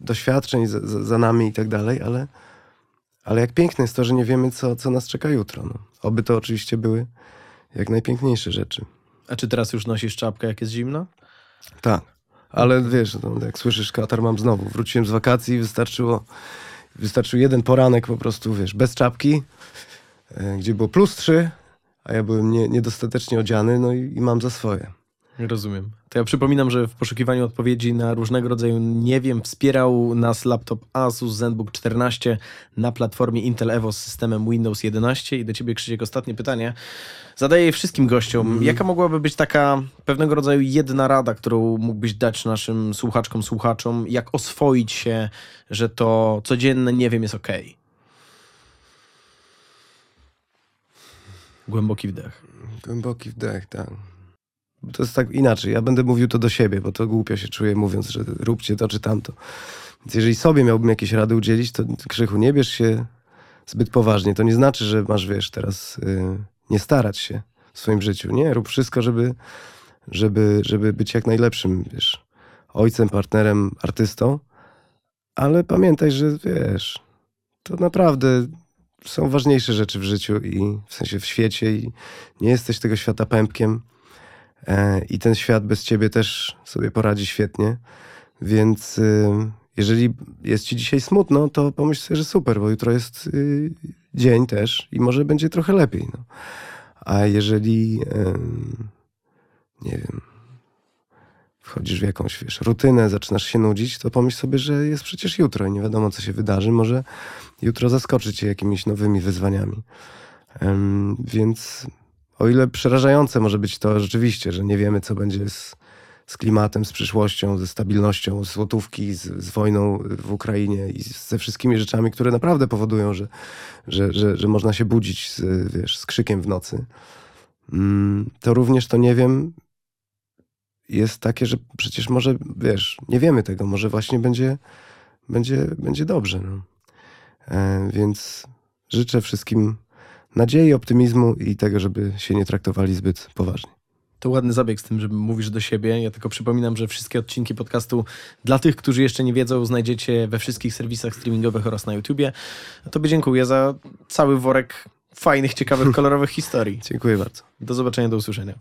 doświadczeń za, za, za nami i tak dalej, ale, ale jak piękne jest to, że nie wiemy, co, co nas czeka jutro. No. Oby to oczywiście były jak najpiękniejsze rzeczy. A czy teraz już nosisz czapkę, jak jest zimno? Tak. Ale wiesz, no, jak słyszysz, katar mam znowu. Wróciłem z wakacji i wystarczyło, wystarczył jeden poranek po prostu, wiesz, bez czapki, e, gdzie było plus trzy, a ja byłem nie, niedostatecznie odziany, no i, i mam za swoje. Rozumiem. To ja przypominam, że w poszukiwaniu odpowiedzi na różnego rodzaju nie wiem wspierał nas laptop Asus ZenBook 14 na platformie Intel Evo z systemem Windows 11 i do ciebie Krzysiek ostatnie pytanie. Zadaję je wszystkim gościom. Jaka mogłaby być taka pewnego rodzaju jedna rada, którą mógłbyś dać naszym słuchaczkom, słuchaczom, jak oswoić się, że to codzienne nie wiem jest okej? Głęboki wdech. Głęboki wdech, tak. To jest tak inaczej. Ja będę mówił to do siebie, bo to głupio się czuję mówiąc, że róbcie to czy tamto. Więc jeżeli sobie miałbym jakieś rady udzielić, to Krzychu, nie bierz się zbyt poważnie. To nie znaczy, że masz, wiesz, teraz y, nie starać się w swoim życiu. Nie, rób wszystko, żeby, żeby, żeby być jak najlepszym, wiesz, ojcem, partnerem, artystą. Ale pamiętaj, że wiesz, to naprawdę są ważniejsze rzeczy w życiu i w sensie w świecie i nie jesteś tego świata pępkiem i ten świat bez ciebie też sobie poradzi świetnie. Więc y, jeżeli jest ci dzisiaj smutno, to pomyśl sobie, że super, bo jutro jest y, dzień też i może będzie trochę lepiej. No. A jeżeli, nie wiem, wchodzisz w jakąś, wiesz, rutynę, zaczynasz się nudzić, to pomyśl sobie, że jest przecież jutro i nie wiadomo, co się wydarzy. Może jutro zaskoczy cię jakimiś nowymi wyzwaniami. Więc o ile przerażające może być to rzeczywiście, że nie wiemy, co będzie z, z klimatem, z przyszłością, ze stabilnością złotówki, z, z wojną w Ukrainie i ze wszystkimi rzeczami, które naprawdę powodują, że, że, że, że można się budzić z, wiesz, z krzykiem w nocy, mm, to również to nie wiem jest takie, że przecież może, wiesz, nie wiemy tego, może właśnie będzie, będzie, będzie dobrze. No. E, więc życzę wszystkim nadziei, optymizmu i tego, żeby się nie traktowali zbyt poważnie. To ładny zabieg z tym, że mówisz do siebie. Ja tylko przypominam, że wszystkie odcinki podcastu dla tych, którzy jeszcze nie wiedzą, znajdziecie we wszystkich serwisach streamingowych oraz na YouTubie. Tobie dziękuję za cały worek fajnych, ciekawych, kolorowych historii. (laughs) Dziękuję bardzo. Do zobaczenia, do usłyszenia.